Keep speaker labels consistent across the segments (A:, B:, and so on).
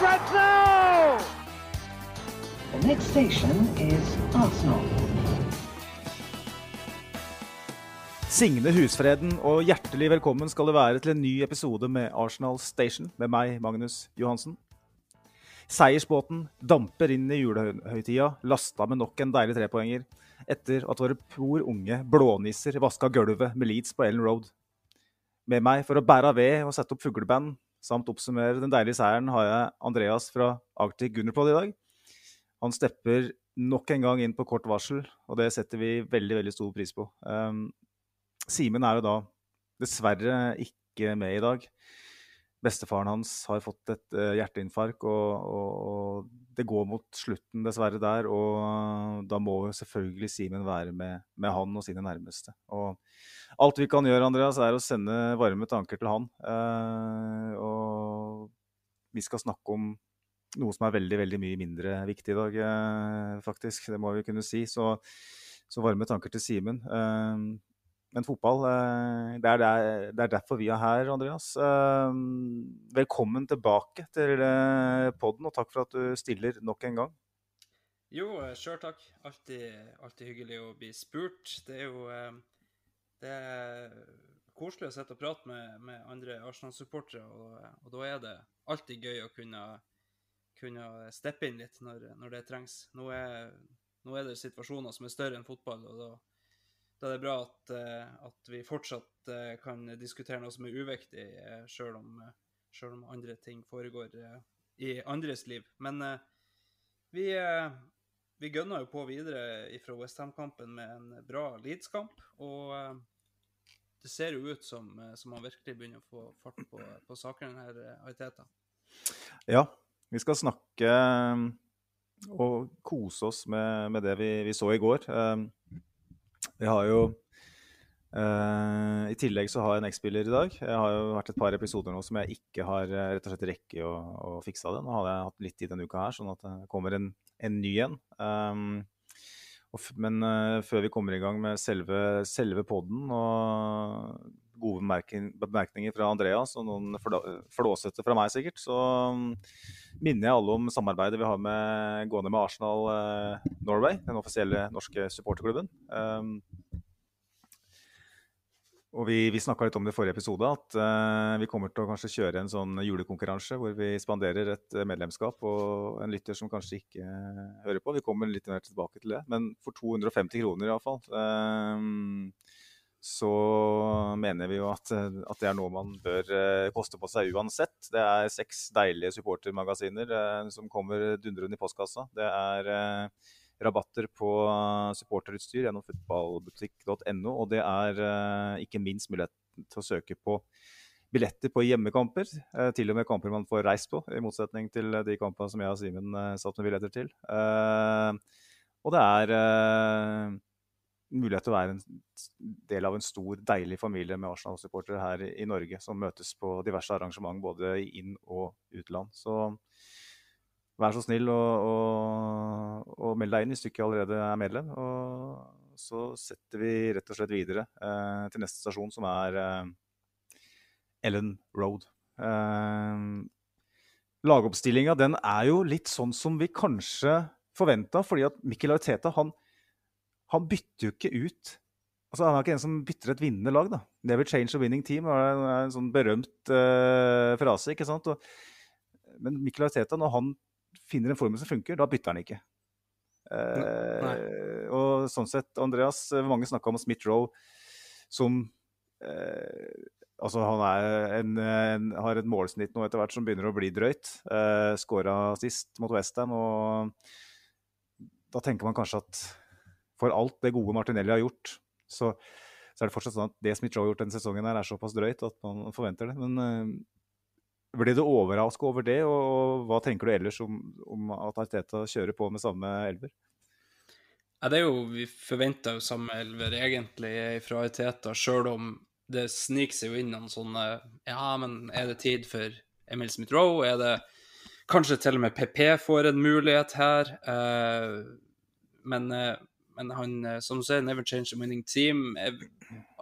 A: Now!
B: The next station is Arsenal.
C: Signe husfreden og hjertelig velkommen skal det være til en ny episode med Arsenal Station med meg, Magnus Johansen. Seiersbåten damper inn i julehøytida, lasta med nok en deilig trepoenger, etter at våre por unge blånisser vaska gulvet med Leeds på Ellen Road. Med meg for å bære ved og sette opp fugleband, samt oppsummere den deilige seieren, har jeg Andreas fra Arctic Gunnerpod i dag. Han stepper nok en gang inn på kort varsel, og det setter vi veldig veldig stor pris på. Um, Simen er jo da dessverre ikke med i dag. Bestefaren hans har fått et uh, hjerteinfarkt, og, og, og, det går mot slutten dessverre der. Og da må jo selvfølgelig Simen være med, med, han og sine nærmeste. Og alt vi kan gjøre, Andreas, er å sende varme tanker til han. Eh, og vi skal snakke om noe som er veldig veldig mye mindre viktig i dag, uh, faktisk. Det må vi kunne si. Så, så varme tanker til Simen. Men fotball, det er, det er, derfor vi er her, Andreas. Velkommen tilbake til podden, og takk for at du stiller nok en gang.
D: Jo, sjøl takk. Alltid, alltid, hyggelig å bli spurt. Det er jo det er koselig å sitte og prate med, med andre Arsenal-supportere, og, og, da er det alltid gøy å kunne, kunne steppe inn litt når, når det trengs. Nå er, nå er, det situasjoner som er større enn fotball, og da da er det bra at, at, vi fortsatt kan diskutere noe som er uviktig, sjøl om, selv om andre ting foregår i andres liv. Men vi, vi gønner jo på videre fra Westham-kampen med en bra Leeds-kamp. Og det ser jo ut som, som man virkelig begynner å få fart på, på sakene her, Ariteta.
C: Ja, vi skal snakke og kose oss med, med det vi, vi, så i går. Vi har jo uh, I tillegg så har jeg en X-spiller i dag. Jeg har jo vært et par episoder nå som jeg ikke har rett og slett rekke å, å fikse det. Nå hadde jeg hatt litt tid denne uka her, sånn at det kommer en, en ny en. Um, men uh, før vi kommer i gang med selve, selve poden og gode bemerkninger fra Andreas og noen flåsete fra meg, sikkert, så um, minner jeg alle om samarbeidet vi har med gående med Arsenal uh, Norway, den offisielle norske supporterklubben. Um, og Vi, vi snakka litt om det i forrige episode, at uh, vi kommer til å kanskje kjøre en sånn julekonkurranse hvor vi spanderer et medlemskap og en lytter som kanskje ikke hører på. Vi kommer litt mer tilbake til det, men for 250 kroner iallfall. Uh, så mener vi jo at, at, det er noe man bør uh, koste på seg uansett. Det er seks deilige supportermagasiner uh, som kommer dundrende i postkassa. Det er uh, rabatter på supporterutstyr gjennom fotballbutikk.no, og det er ikke minst mulighet til å søke på billetter på hjemmekamper. til og med kamper man får reist på, i motsetning til de kampene som jeg og Simen satt med billetter til. og det er mulighet til å være en del av en stor, deilig familie med Arsenal-supportere her i Norge, som møtes på diverse arrangement både i inn- og utland. Så vær så snill og, meld deg inn hvis du ikke allerede er medlem. Og så setter vi rett og slett videre eh, til neste stasjon, som er eh, Ellen Road. Eh, lagoppstillinga den er jo litt sånn som vi kanskje forventa, fordi at Mikkel Ariteta han han bytter jo ikke ut altså Han er ikke en som bytter et vinnende lag. da. 'Never change a winning team' er en, sånn berømt uh, frase. ikke sant? Og, men Mikkel Arteta, når han finner en formel som funker, da bytter han ikke. Uh, og sånn sett, Andreas, mange snakka om Smith-Roe som uh, Altså, han en, en, har et målsnitt nå etter hvert som begynner å bli drøyt. Uh, Skåra sist mot Westham, og da tenker man kanskje at for alt det gode Martinelli har gjort, så, så er det fortsatt sånn at det Smith Joe har gjort denne sesongen, er såpass drøyt at man forventer det. Men uh, ble du overraska over det, og hva tenker du ellers om, om at Arteta kjører på med samme elver?
D: Ja, det er jo, Vi forventa jo samme elver egentlig fra Arteta, sjøl om det sniker seg jo inn noen sånne Ja, men er det tid for Emil Smith-Roe? Er det kanskje til og med PP får en mulighet her? Eh, men, eh, men han, eh, som du sier, never change a winning team.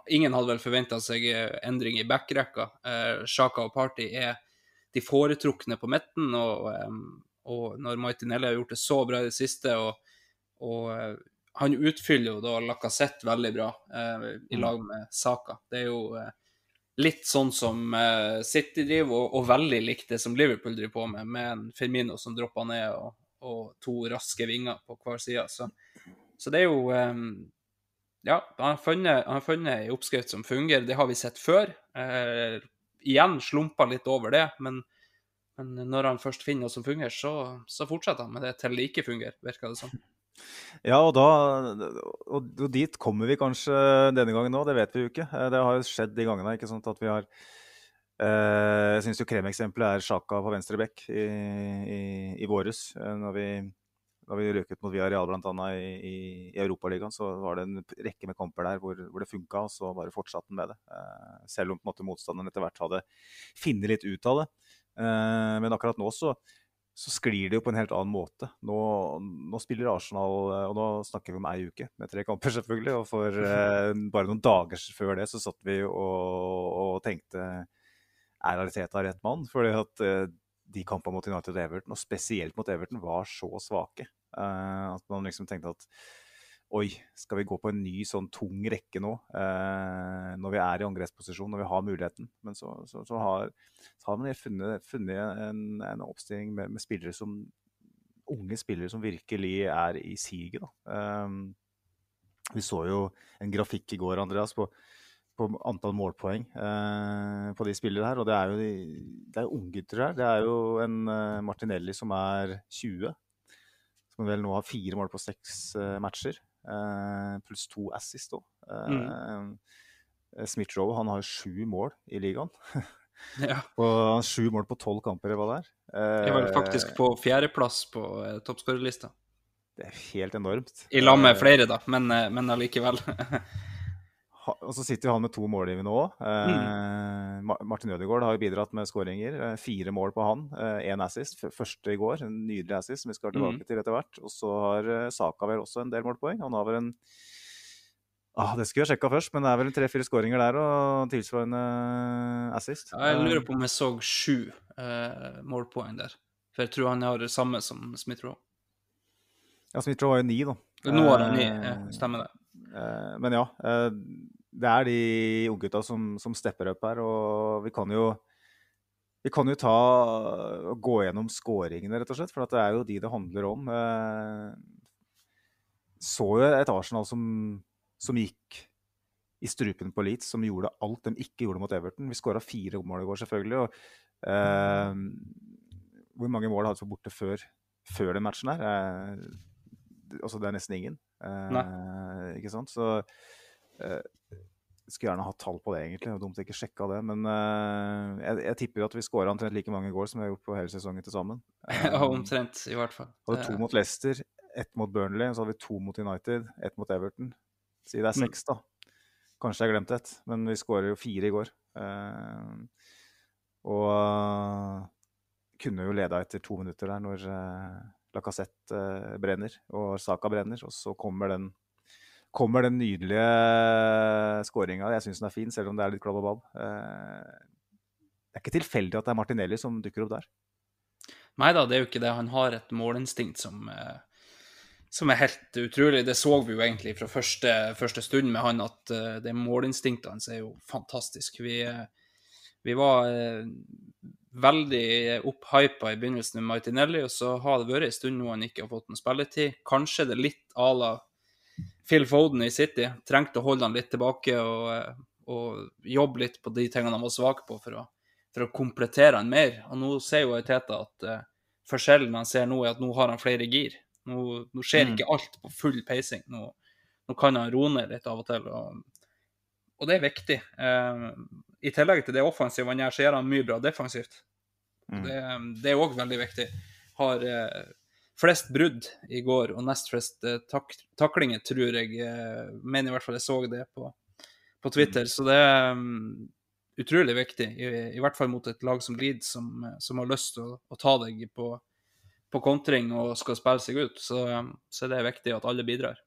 D: Ingen hadde vel forventa seg endring i backrekka. Sjaka og Party er de foretrukne på midten. Og, og når Martinelli har gjort det så bra i det siste, og, og han utfyller jo da Lacassette veldig bra eh, i mm. lag med Saka. Det er jo eh, litt sånn som eh, City driver, og, og, veldig likt det som Liverpool driver på med, med en Firmino som dropper ned, og, og to raske vinger på hver side. Så, så det er jo eh, Ja, han har funnet ei oppskrift som fungerer. Det har vi sett før. Eh, igjen slumpa litt over det, men, men, når han først finner noe som fungerer, så, så fortsetter han med det til det ikke fungerer, virker det som.
C: Ja, og, da, og dit kommer vi kanskje denne gangen òg, det vet vi jo ikke. Eh, det har jo skjedd de gangene ikke sant, at vi har eh, Jeg syns kremeksempelet er Sjaka på venstre bekk i, i, i våres. Eh, når vi, da vi røket mot Villarreal bl.a. i, i, i Europaligaen, så var det en rekke med kamper der hvor, hvor det funka, og så bare fortsatte han med det. Eh, selv om på en måte, motstanderen etter hvert hadde funnet litt ut av det. Eh, men akkurat nå så så sklir det jo på en helt annen måte. Nå, nå, spiller Arsenal, eh, og nå snakker vi om ei uke med tre kamper, selvfølgelig. Og for eh, bare noen dager før det så satt vi og, og tenkte er Ariteta rett mann? Fordi at eh, de kampene mot United og Everton, og spesielt mot Everton, var så svake. Eh, at man liksom tenkte at Oi, skal vi gå på en ny sånn tung rekke nå? Uh, når vi er i angrepsposisjon, når vi har muligheten. Men så, så, så, har, så har, man funnet, funnet en, en, oppstilling med, med, spillere som unge spillere som virkelig er i siget. Eh, vi så jo en grafikk i går, Andreas, på, på antall målpoeng eh, på de spillere her. Og det er jo, de, det er unggutter her. Det er jo en uh, Martinelli som er 20. Som vel nå har fire mål på seks uh, matcher. Eh, pluss to assist òg. Mm. Eh, Smith-Roe han har sju mål i ligaen. ja. Og han har sju mål på tolv kamper, eller hva det er.
D: Er vel faktisk på fjerdeplass på toppskårerlista.
C: Det er helt enormt.
D: I lag med flere, da, men, men allikevel.
C: og så sitter jo han med to målgivende òg. Eh, mm. Martin Ødegaard har jo bidratt med skåringer. Eh, fire mål på han, én eh, assist. Første i går, en nydelig assist som vi skal tilbake mm. til etter hvert. Og så har Saka vel også en del målpoeng. Han har vel en ah, Det skulle jeg sjekka først, men det er vel tre-fire skåringer der og tilsvarende assist.
D: Ja, jeg lurer på om jeg så sju eh, målpoeng der. For jeg tror han har det samme som Smith-Roe.
C: Ja, Smith-Roe har jo ni, da.
D: Nå har han ni, ja, stemmer det.
C: Men ja det er de unggutta som, som stepper opp her. Og vi kan jo vi kan jo ta og gå gjennom skåringene, rett og slett, for det er jo de det handler om. Eh, så jo et Arsenal som, som gikk i strupen på Leeds, som gjorde alt de ikke gjorde mot Everton. Vi skåra fire mål i går, selvfølgelig. Og, eh, hvor mange mål hadde vi borte før, før den matchen her? Eh, altså, det er nesten ingen. Eh, ikke sant? Så skulle gjerne hatt tall på det, egentlig. Det er dumt å ikke sjekka det. Men uh, jeg, jeg, tipper at vi skåra omtrent like mange goal som vi har gjort på hele sesongen til sammen.
D: Um, omtrent, i hvert fall.
C: Hadde to mot Leicester, ett mot Burnley, så hadde vi to mot United, ett mot Everton. Si det er mm. seks, da. Kanskje jeg glemte et, men vi skårer jo fire i går. Uh, og uh, kunne jo leda etter to minutter der når uh, Lacassette brenner og Saka brenner, og så kommer den kommer den nydelige skåringa. Jeg syns den er fin, selv om det er litt klabb og babb. Eh, det er ikke tilfeldig at det er Martinelli som dukker opp der.
D: Nei da, det er jo ikke det. Han har et målinstinkt som, eh, som er helt utrolig. Det så vi jo egentlig fra første, første stund med han, at eh, det målinstinktet hans er jo fantastisk. Vi, vi var veldig opphypa i begynnelsen med Martinelli, og så har det vært en stund nå han ikke har fått noen spilletid. Kanskje det er litt à la Phil Foden i City trengte å holde han litt tilbake og, og jobbe litt på de tingene han var svak på, for å, for å komplettere han mer. Og nå ser jo Teta at uh, forskjellen han ser nå, er at nå har han flere gir. Nå, nå skjer mm. ikke alt på full peising. Nå, nå, kan han roe ned litt av og til. Og, og det er viktig. Uh, I tillegg til det offensive han gjør, så gjør han mye bra defensivt.
C: Mm.
D: Det, det er òg veldig viktig. Har eh, flest brudd i går og nest flest eh, tak taklinger, tror jeg. Eh, mener i hvert fall jeg så det på, på Twitter. Så det er um, utrolig viktig, i, i, hvert fall mot et lag som Leeds, som, som har lyst til å, å, ta deg på, på kontring og skal spille seg ut. Så, um, så det er viktig at alle bidrar.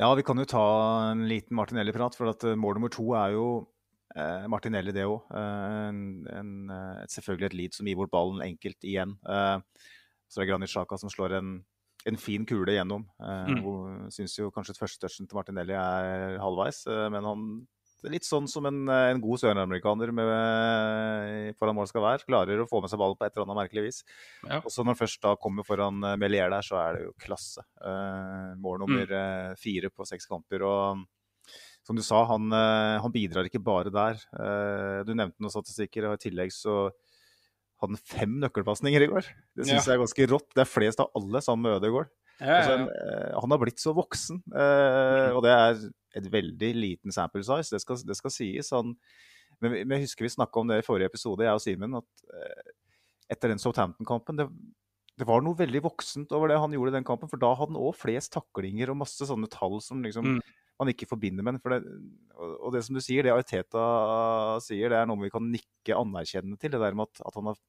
C: Ja, vi kan jo ta en liten Martinelli-prat, for at mål nummer to er jo eh, Martinelli, det òg. Eh, selvfølgelig et lead som gir bort ballen enkelt igjen. Eh, så det er Granit Xhaka som slår en, en fin kule gjennom. Eh, mm. Syns jo kanskje førstetouchen første touchen til Martinelli er halvveis, eh, men han er litt sånn som en, en god søramerikaner foran mål skal være. Klarer å få med seg ballen på et eller annet merkelig vis. Ja. Og så når han først da kommer foran Melier der, så er det jo klasse. Eh, mål nummer mm. fire på seks kamper. og som du sa, han, han, bidrar ikke bare der. Du nevnte noen statistikker, og i tillegg så hadde han fem nøkkelpasninger i går. Det syns ja. jeg er ganske rått. Det er flest av alle sammen med Ødegaard. Ja, altså, ja, han har blitt så voksen, eh, og det er et veldig liten sample size, det skal, det skal sies. Han, men jeg husker vi snakka om det i forrige episode, jeg og Simen, at eh, etter den Southampton-kampen det, det, var noe veldig voksent over det han gjorde i den kampen, for da hadde han òg flest taklinger og masse sånne tall som liksom mm. Man ikke forbinder med det, og det som du sier, det Ariteta sier, det er noe vi kan nikke anerkjennende til. Det der med at, at han har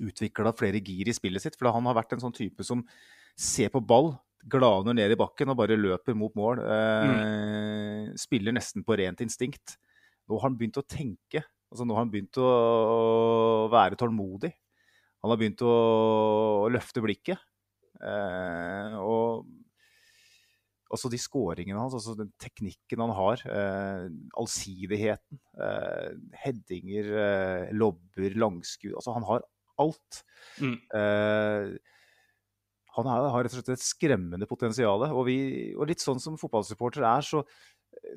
C: utvikla flere gir i spillet sitt. For han har vært en sånn type som ser på ball, glaner ned i bakken og bare løper mot mål. Eh, mm. Spiller nesten på rent instinkt. Nå har han begynt å tenke. Altså, nå har han begynt å være tålmodig. Han har begynt å løfte blikket. Eh, og også de skåringene hans, altså den teknikken han har. Eh, allsidigheten. Eh, headinger, eh, lobber, langskudd. Altså, han har alt. Mm. Uh, han har rett og slett et skremmende potensial. Og, og litt sånn som fotballsupporter er, så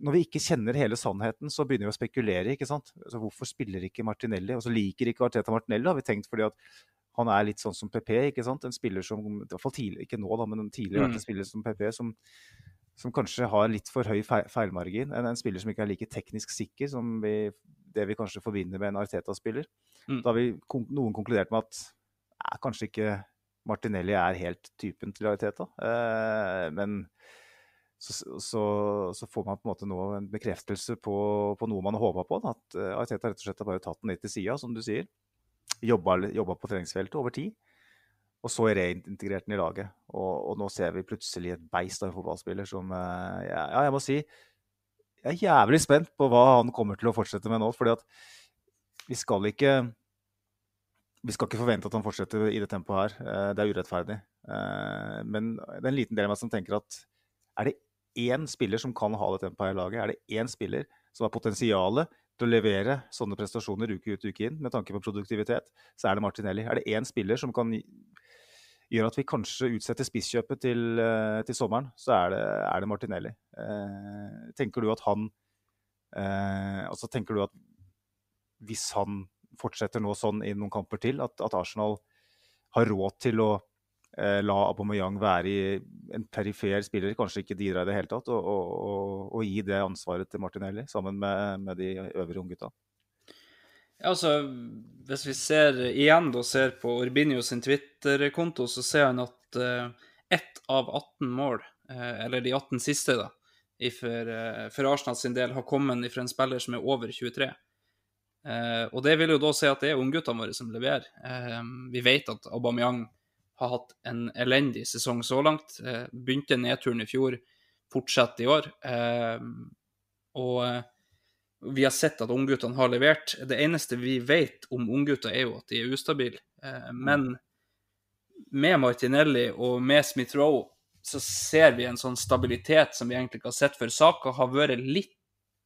C: når vi ikke kjenner hele sannheten, så begynner vi å spekulere. ikke sant? Altså, hvorfor spiller ikke Martinelli? Og så liker ikke Arteta Martinelli, har vi tenkt fordi at han er litt sånn som PP. ikke sant? En spiller som i hvert fall tidligere, ikke nå da, men tidligere mm. vært en spiller som PP, som, som, kanskje har litt for høy feilmargin. En, en, spiller som ikke er like teknisk sikker som vi, det vi kanskje forbinder med en Arteta-spiller. Mm. Da har vi noen konkludert med at eh, kanskje ikke Martinelli er helt typen til Arteta. Eh, men så, så, så, får man på en måte nå en bekreftelse på, på noe man har håpa på. Da, at eh, Arteta rett og slett har bare tatt den litt til sida, som du sier. Jobba, jobba på treningsfeltet over tid. Og så reintegrert den i laget. Og, og, nå ser vi plutselig et beist av en fotballspiller som eh, ja, jeg må si jeg er jævlig spent på hva han kommer til å fortsette med nå. fordi at vi skal ikke vi skal ikke forvente at han fortsetter i det tempoet her. Eh, det er urettferdig. Eh, men det er en liten del av meg som tenker at er det én spiller som kan ha det tempoet her i laget, er det én spiller som har potensialet til å levere sånne prestasjoner uke ut uke inn med tanke på produktivitet, så er det Martinelli. Er det én spiller som kan gjøre at vi kanskje utsetter spisskjøpet til, eh, til sommeren, så er det, er det Martinelli. tenker du at han Altså tenker du at hvis han fortsetter nå sånn i noen kamper til, at, at Arsenal har råd til å eh, la Aubameyang være en perifer spiller, kanskje ikke Didra i det hele tatt, og, og, og, og, gi det ansvaret til Martinelli sammen med, med de øvrige unggutta?
D: Ja, altså, hvis vi ser igjen da, ser på Urbinio sin Twitter-konto, så ser han at uh, ett av 18 mål, uh, eller de 18 siste, da, for, uh, for Arsenal sin del, har kommet fra en spiller som er over 23. Eh, og det vil jo da si at det er ungguttene våre som leverer. Eh, vi vet at Aubameyang har hatt en elendig sesong så langt. Eh, begynte nedturen i fjor, fortsetter i år. Eh, og eh, vi har sett at ungguttene har levert. Det eneste vi vet om unggutter, er jo at de er ustabile. Eh, men med Martinelli og med Smith-Roe så ser vi en sånn stabilitet som vi egentlig ikke har sett før. Saka har vært litt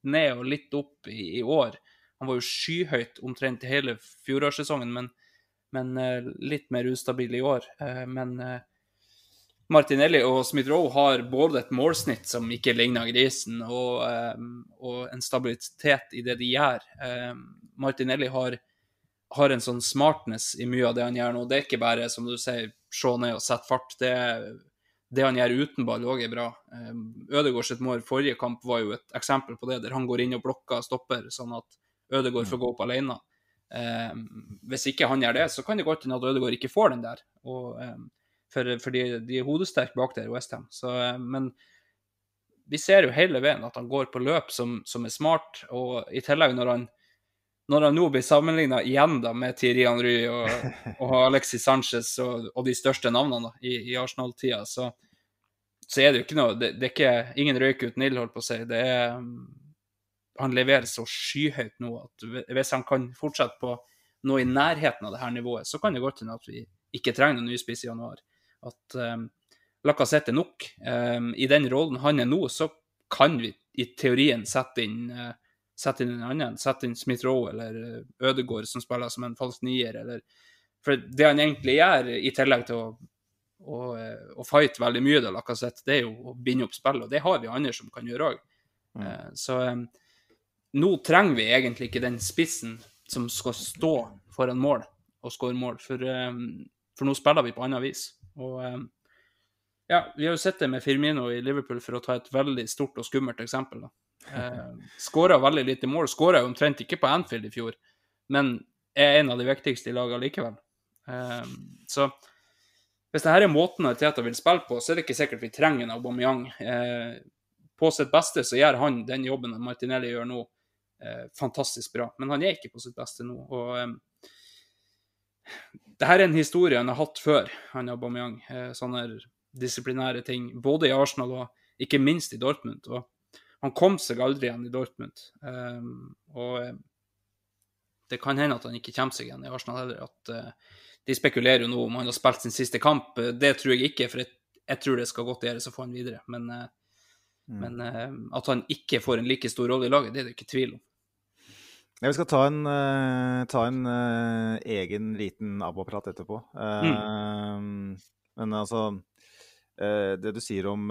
D: ned og litt opp i, i år. Han var jo skyhøyt omtrent i hele fjorårssesongen, men, men uh, litt mer ustabil i år. Uh, men uh, Martinelli og Smith-Roe har både et målsnitt som ikke ligner grisen, og, og en stabilitet i det de gjør. Martinelli har, har, en sånn smartness i mye av det han gjør nå. Det er ikke bare, som du sier, se ned og sette fart. Det, det han gjør uten ball, òg er bra. Ødegaard sitt mål forrige kamp var jo et eksempel på det, der han går inn og blokker stopper, sånn at Ødegaard får gå opp alene. Eh, hvis ikke han gjør det, så kan det godt hende at Ødegaard ikke får den der. Og, eh, for, for de, de er hodesterke bak der i Westham. Eh, men vi ser jo hele veien at han går på løp som, som er smart, og i tillegg når han når han nå blir sammenligna igjen da med Thierry Henry og, og Alexis Sanchez og, og, de største navnene da, i, i Arsenal-tida, så, så, er det jo ikke noe Det, det er ikke ingen røyk uten ild, holdt på å si. Det er Han leverer så skyhøyt nå at hvis han kan fortsette på noe i nærheten av det her nivået, så kan det godt hende at vi ikke trenger noen ny spiss i januar. At um, Lacassette er nok. Um, I den rollen han er nå, så kan vi i teorien sette inn uh, sette inn en annen. Sette inn Smith-Roe eller eh, Ødegård som spiller som en falsk nier. Eller, for det han egentlig gjør, i tillegg til å, å, eh, å fight veldig mye, da, Lacassette, det er jo å binde opp spill, og det har vi andre som kan gjøre òg. Mm. Uh, så um, nå trenger vi egentlig ikke den spissen som skal stå foran mål og skåre mål, for, um, for, nå spiller vi på annet vis. Og um, ja, vi har jo sett det med Firmino i Liverpool, for å ta et veldig stort og skummelt eksempel. da. Eh, Skåra veldig lite mål. Skåra omtrent ikke på Anfield i fjor, men er en av de viktigste i laget likevel. Eh, så hvis dette er måten Teta vil spille på, så er det ikke sikkert vi trenger en Aubameyang. Eh, på sitt beste så gjør han den jobben Martinelli gjør nå, fantastisk bra. Men han er ikke på sitt beste nå. og det her er en historie han har hatt før, han Aubameyang. Eh, sånne disiplinære ting. Både i Arsenal og ikke minst i Dortmund. Og han kom seg aldri igjen i Dortmund. Um, og eh, det kan hende at han ikke kommer seg igjen i Arsenal heller. At uh, de spekulerer jo nå om han har spilt sin siste kamp. Det tror jeg ikke, for jeg, jeg tror det skal godt gjøres å få han videre. Men, uh, mm. men uh, at han ikke får en like stor rolle i laget, det er det ikke tvil om.
C: Ja, vi skal ta en, ta en egen liten aboprat etterpå. Mm. Men altså Det du sier om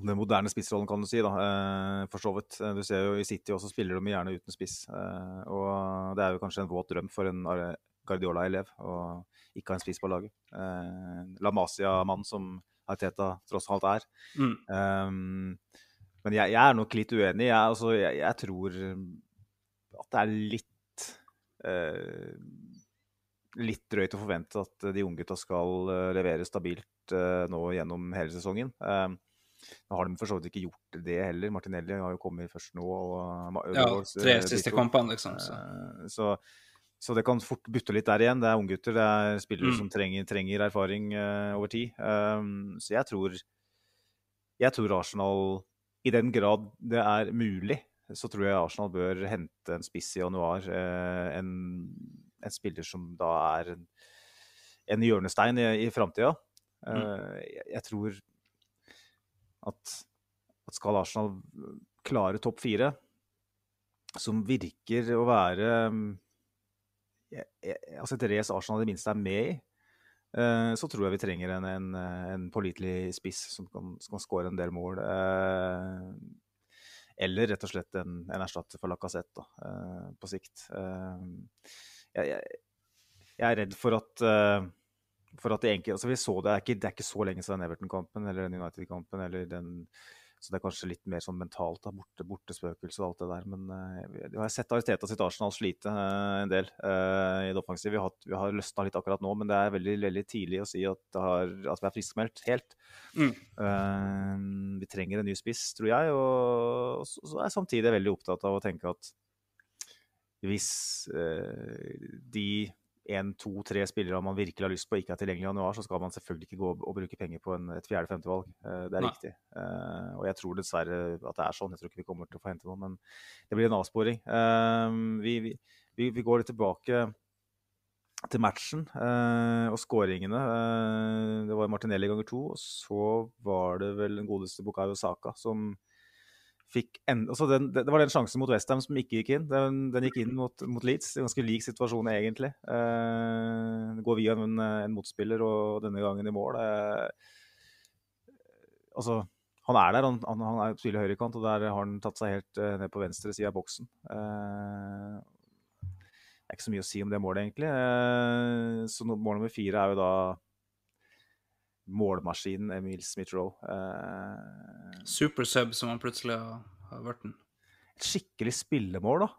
C: den moderne spissrollen, kan du si. da, eh, for så vidt. Eh, du ser jo I City også spiller de gjerne uten spiss. Eh, og Det er jo kanskje en våt drøm for en Guardiola-elev å ikke ha en spiss på laget. La Masia-mann som Arteta tross alt er. Mm. Um, men jeg, jeg, er nok litt uenig. Jeg, altså, jeg, jeg tror at det er litt uh, Litt drøyt å forvente at de unggutta skal levere stabilt uh, nå gjennom hele sesongen. Um, nå har de for så vidt ikke gjort det heller. Martinelli har jo kommet først nå. Og,
D: ja, tre siste kampene, liksom.
C: Så. Eh, så. Så, det kan fort butte litt der igjen. Det er unggutter, det er spillere mm. som trenger, trenger erfaring uh, over tid. Um, så jeg tror, jeg tror Arsenal, i den grad det er mulig, så tror jeg Arsenal bør hente en spiss i januar. Uh, en, en, spiller som da er en, en hjørnestein i, i framtida. Uh, mm. jeg, jeg, tror at, at skal Arsenal klare topp fire, som virker å være jeg, altså Et race Arsenal i det minste er med i, uh, så tror jeg vi trenger en, en, en pålitelig spiss som kan, som skåre en del mål. Uh, eller rett og slett en, en erstatter for Lacassette uh, på sikt. Jeg, jeg, er redd for at for at det egentlig, altså vi så det, er ikke, det er ikke så lenge siden Everton-kampen eller United-kampen. eller den, Så det er kanskje litt mer sånn mentalt, da, borte, bortespøkelse og alt det der. Men jeg har sett Aristeta sitt Arsenal slite uh, en del uh, i det offensive. Vi har, vi har løsna litt akkurat nå, men det er veldig, veldig tidlig å si at, har, at vi er friskmeldt helt. Mm. Vi trenger en ny spiss, tror jeg. Og, og så, så er jeg samtidig veldig opptatt av å tenke at hvis de én, to, tre spillere man virkelig har lyst på ikke er tilgjengelig i januar, så skal man selvfølgelig ikke gå og bruke penger på en, et fjerde-femtevalg. Uh, det er Nei. riktig. Uh, og jeg tror dessverre at det er sånn. Jeg tror ikke vi kommer til å få hente noen, men det blir en avsporing. Uh, vi, vi, vi, går litt tilbake til matchen og skåringene. det var Martinelli ganger to, og så var det vel den godeste Bukayo Saka som fikk en, altså den, det, var den sjansen mot Westham som ikke gikk inn. Den, den gikk inn mot, mot Leeds. En ganske lik situasjon, egentlig. Eh, går via en, en, motspiller, og denne gangen i mål. Eh, altså, han er der. Han, han, han er, spiller høyrekant, og der har han tatt seg helt eh, ned på venstre side av boksen. Eh, det er ikke så mye å si om det målet, egentlig. Eh, så mål nummer fire er jo da målmaskinen Emil Smith-Roe.
D: Eh, Supersub, som han plutselig har, vært.
C: Et skikkelig spillemål, da.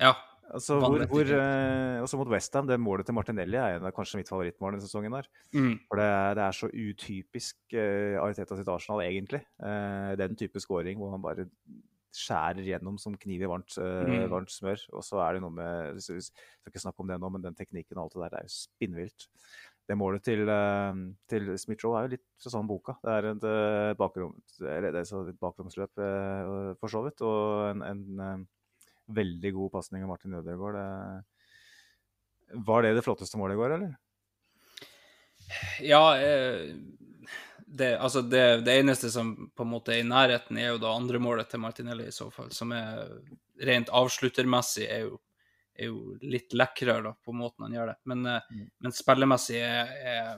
D: Ja.
C: Altså, hvor, hvor, eh, også mot Westham, det målet til Martinelli er en av kanskje mitt favorittmål denne sesongen. her.
D: Mm.
C: For det, det er så utypisk eh, Ariteta sitt Arsenal, egentlig. Eh, den type scoring hvor han bare skjærer gjennom som kniv i varmt, eh,
D: Mm.
C: varmt smør. Og så er det noe med skal ikke snakke om det nå, men den teknikken og alt det der er jo spinnvilt. Det målet til, uh, til Smith-Roe er jo litt fra sånn boka. Det er et, eh, bakrom, bakromsløp, eh, for så vidt. Og en, en eh, veldig god pasning av Martin Ødegaard. Var det det flotteste målet i går, eller?
D: Ja, eh, det, altså det, det eneste som på en måte er i nærheten, er jo da andremålet til Martinelli i så fall, som er rent avsluttermessig er jo, er jo litt lekrere da, på måten han gjør det. Men, mm. men spillemessig er, er,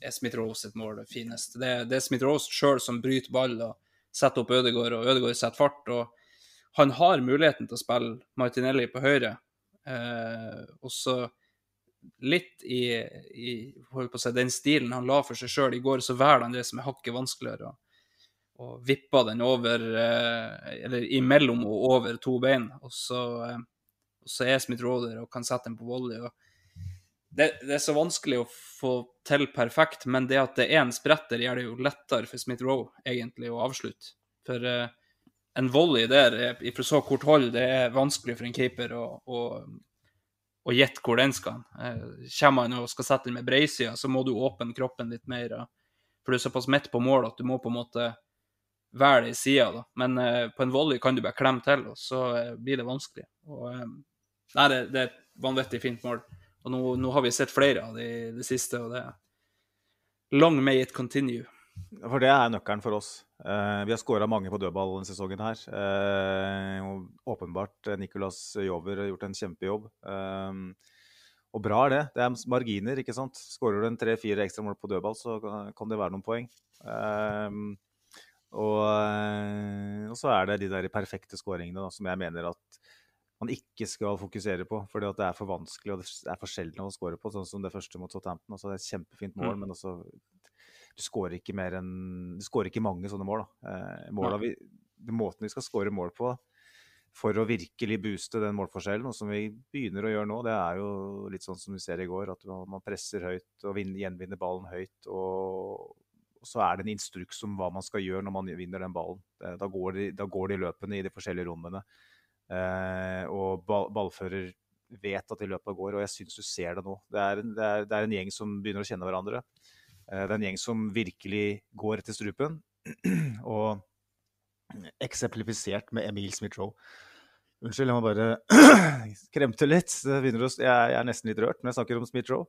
D: er Smith-Rose sitt mål det fineste. Det, det er Smith-Rose sjøl som bryter ball og setter opp Ødegaard, og Ødegaard setter fart. og Han har muligheten til å spille Martinelli på høyre. Eh, og så litt i, i si, den stilen han la for seg sjøl i går, så velger han det som er hakket vanskeligere. Og, og vipper den over eh, Eller imellom og over to bein. Og så, eh, og så er Smith Roder og kan sette den på volley. og det, det er så vanskelig å få til perfekt, men det at det er en spretter, gjør det jo lettere for Smith Roe egentlig å avslutte. For uh, en volley der er- fra så kort hold, det er vanskelig for en keeper å, å, å gjette hvor den skal. Eh, kommer han og skal sette den med breisida, så må du åpne kroppen litt mer. For du er såpass midt på mål at du må på en måte være i sida. da. Men eh, på en volley kan du bare klemme til, og så eh, blir det vanskelig. Og, eh, nei, det, det er et vanvittig fint mål. Og nå, nå har vi sett flere av det i det siste, og det er Long may it continue.
C: For det er nøkkelen for oss. Uh, vi har skåra mange på dødball denne sesongen her. Uh, åpenbart eh, Nicolas Jover har gjort en kjempejobb. Uh, og bra er det. Det er marginer, ikke sant. Skårer du en tre-fire ekstra mål på dødball, så kan det være noen poeng. Og, og så er det de der perfekte skåringene som jeg mener at man ikke skal fokusere på. fordi det er for vanskelig og det er for sjelden å skåre på, sånn som det første mot Southampton. Altså, det er et kjempefint mål,
D: Mm.
C: men også, du skårer ikke ikke mange sånne mål. da. Eh, vi, måten vi skal skåre mål på for å virkelig booste den målforskjellen, og som vi begynner å gjøre nå, det er jo litt sånn som vi ser i går, at man presser høyt og vinner, gjenvinner ballen høyt. og og så er det en instruks om hva man skal gjøre når man vinner den ballen. Eh, Da går de, da går de løpene i de forskjellige rommene. Eh, og ball, ballfører vet at de løpene går, og jeg syns du ser det nå. Det er, en, det, er, det er en gjeng som begynner å kjenne hverandre. Eh, det er en gjeng som virkelig går etter strupen. og eksemplifisert med Emil Smith-Roe. Unnskyld, jeg må bare kremte litt. Det å, jeg, jeg er nesten litt rørt når jeg snakker om Smith-Roe.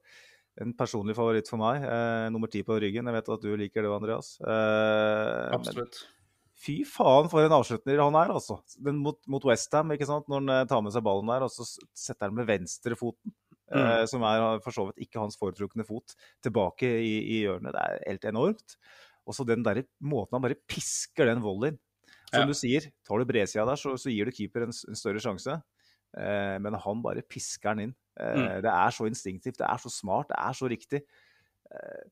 C: En personlig favoritt for meg. Eh, nummer ti på ryggen. Jeg vet at du liker det, Andreas. Eh, men-
D: Absolutt.
C: Fy faen, for en avslutner han er, altså. Den mot, mot Westham, ikke sant. Når han eh, tar med seg ballen der, og så setter han med venstrefoten. Eh, som er eh, for så vidt ikke hans foretrukne fot, tilbake i, i hjørnet. Det er helt enormt. Og så den der måten han bare pisker den volleyen. Som
D: Ja.
C: du sier, tar du bredsida der, så, så gir du keeper en, en større sjanse. Eh, men han bare pisker den inn. Eh,
D: Mm.
C: Det er så instinktivt, det er så smart, det er så riktig. Eh,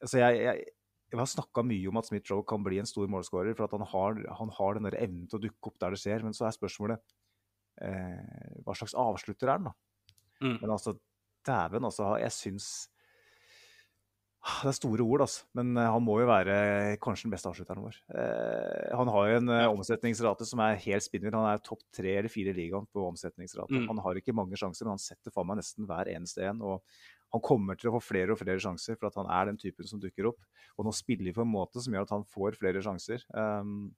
C: altså jeg, jeg, jeg har snakka mye om at Smith-Joe kan bli en stor målskårer, for at han har, han har den evnen til å dukke opp der det skjer. Men så er spørsmålet eh, hva slags avslutter er han, da?
D: Mm.
C: Men altså, dæven, altså. Jeg syns Det er store ord, altså. Men eh, han må jo være kanskje den beste avslutteren vår. Eh, han har jo en eh, omsetningsrate som er helt spinnvill. Han er topp tre eller fire i ligaen på omsetningsrate.
D: Mm.
C: Han har ikke mange sjanser, men han setter faen meg nesten hver eneste en. Og han kommer til å få flere og flere sjanser, for at han er den typen som dukker opp. Og nå spiller vi på en måte som gjør at han får flere sjanser. Um,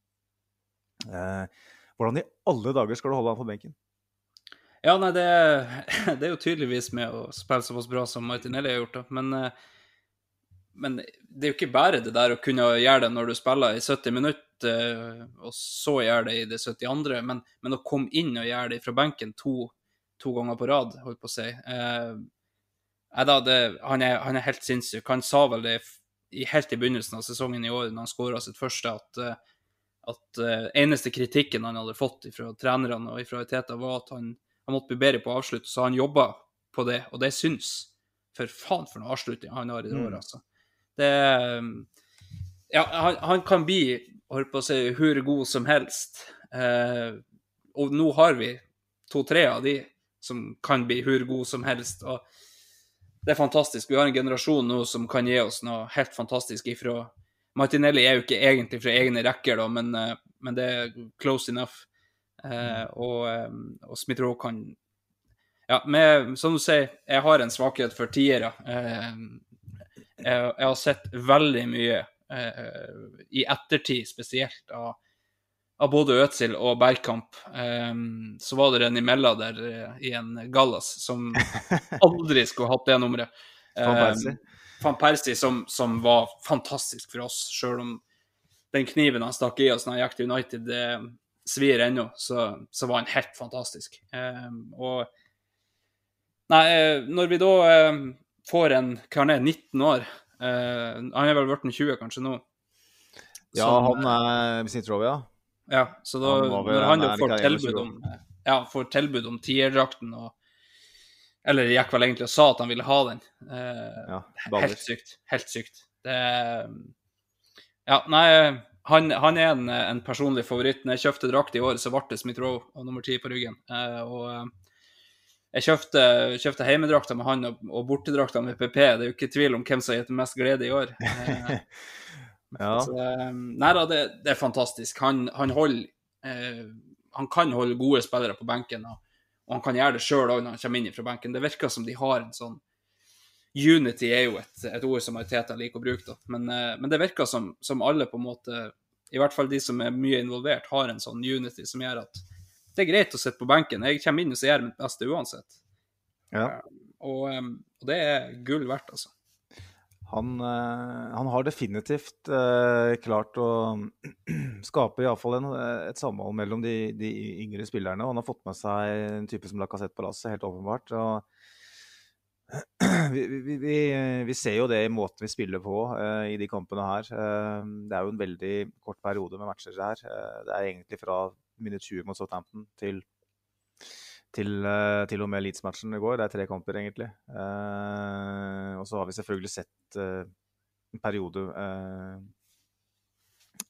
C: uh, hvordan i alle dager skal du holde han på benken?
D: Ja, nei, det, det er jo tydeligvis med å spille såpass bra som Martinelli har gjort, da. Men, eh, men det er jo ikke bare det der å kunne gjøre det når du spiller i 70 minutter, eh, og så gjøre det i det 72., men, men å komme inn og gjøre det fra benken to, to ganger på rad, holdt på å si eh, da, det, han, er, han er helt sinnssyk. Han sa vel det i, helt i begynnelsen av sesongen i år, når han skåra sitt første, at eh, at uh, eneste kritikken han hadde fått fra trenerne og fra Teta, var at han, han måtte bli bedre på å avslutte, så han jobba på det, og det syns. For faen for noe avslutning han har i det
C: Mm.
D: året, altså. Det Ja, han, han kan bli, holdt på å si, hvor god som helst. Uh, og nå har vi to-tre av de som kan bli hvor god som helst. og det er fantastisk. Vi har en generasjon nå som kan gi oss noe helt fantastisk ifra Martinelli er jo ikke egentlig fra egne rekker, da, men, eh, men det er close enough. Eh, og, eh, og Smith-Roe kan Ja, med, som du sier, jeg har en svakhet for tiere. Eh, jeg, jeg har sett veldig mye eh, i ettertid, spesielt av, av både Øtzil og Bergkamp. um, så var det en imellom der uh, i en Gallas som aldri skulle hatt det nummeret.
C: Van Persie.
D: Van Persie som, som var fantastisk for oss, sjøl om den kniven han stakk i oss når han gikk til United, det svir ennå, så, så var han helt fantastisk. Um, og Nei, eh, når vi da får en hva han er, 19 år Uh, Han er vel blitt 20 kanskje nå?
C: Ja,
D: Som,
C: han er Smith-Rowe, ja.
D: Ja, så da,
C: Han
D: når han
C: jo
D: får tilbud om ja, får tilbud om tierdrakten og Eller gikk vel egentlig og sa at han ville ha den. Eh,
C: ja
D: helt sykt. Helt sykt. Det Ja, nei, han, han er en, en personlig favoritt. Når jeg kjøpte drakt i år, så ble det Smith Rowe og nummer ti på ryggen. Eh, og eh, jeg kjøpte, kjøpte heimedrakta med han og, og bortedrakta med PP. Det er jo ikke tvil om hvem som har gitt mest glede i år. Eh,
C: Ja.
D: så, eh, nei da, det, det er fantastisk. Han, han holder eh, Han kan holde gode spillere på benken, og, og han kan gjøre det sjøl òg når han kommer inn fra benken. Det virker som de har en sånn Unity er jo et, et ord som Arteta liker å bruke, da. Men, eh, men det virker som, som alle på en måte, i hvert fall de som er mye involvert, har en sånn unity som gjør at det er greit å sitte på benken. Jeg kommer inn og så gjør mitt beste uansett.
C: Ja.
D: Og, eh, og det er gull verdt, altså.
C: Han, eh, han har definitivt eh, klart å skape i alle fall en, et samhold mellom de, de yngre spillerne. Og han har fått med seg en type som Lacassette Palace, helt åpenbart. Vi, vi, vi, vi ser jo det i måten vi spiller på eh, i de kampene her. Eh, det er jo en veldig kort periode med matcher her. Eh, det er egentlig fra minutt 20 mot Southampton til til, eh, til og med Leeds-matchen i går. Det er tre kamper, egentlig. Eh, og så har vi selvfølgelig sett eh, en periode eh,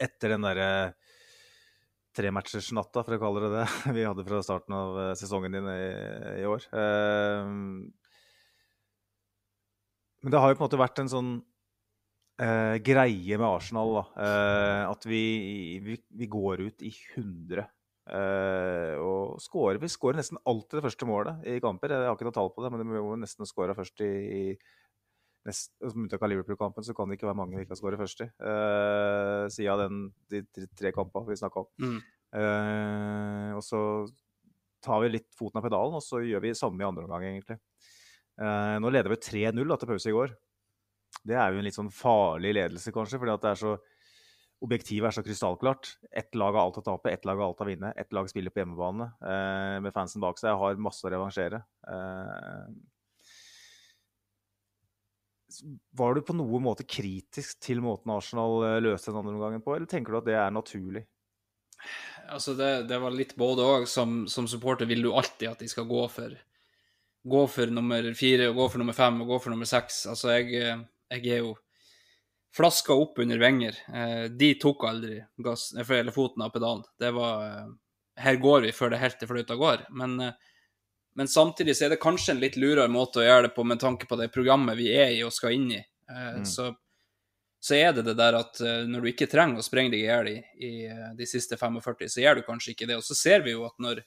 C: etter den derre trematchersnatta, for å kalle det det, vi hadde fra starten av eh, sesongen din i, i år. Eh, men det har jo på en måte vært en sånn greie med Arsenal, da. At vi, vi, vi går ut i 100 Eh, og skårer, Vi skårer nesten alltid det første målet i kamper. Jeg har ikke noe tall på det, men vi må nesten skåre først i, i nest, Som unntak av Liverpool-kampen, så kan det ikke være mange vi ikke har skåret først i. Uh, siden den, de, de tre kampene vi snakka om.
D: Mm.
C: Uh, og så tar vi litt foten av pedalen, og så gjør vi samme i andre omgang, egentlig. Uh, nå leder vi 3-0 til pause i går. Det er jo en litt sånn farlig ledelse, kanskje, fordi at det er så Objektivet er så krystallklart. Ett lag har alt å tape, ett lag har alt å vinne. Ett lag spiller på hjemmebane eh, med fansen bak seg. har masse å revansjere. Eh, var du på noen måte kritisk til måten Arsenal eh, løste den andre omgangen på, eller tenker du at det er naturlig?
D: Altså, det, det var litt både òg. Som, som supporter vil du alltid at de skal gå for Gå for nummer fire, og gå for nummer fem og gå for nummer seks. Altså, jeg, jeg er jo flaska opp under Wenger. Eh, de tok aldri gass, eller foten av pedalen. Det var eh, Her går vi før det helt til fløyta går. Men, eh, men samtidig så er det kanskje en litt lurere måte å gjøre det på med tanke på det programmet vi er i og skal inn i. Eh,
C: Mm.
D: så, så er det det der at eh, når du ikke trenger å sprenge deg i hjel i, i eh, de siste 45, så gjør du kanskje ikke det. Og så ser vi jo at når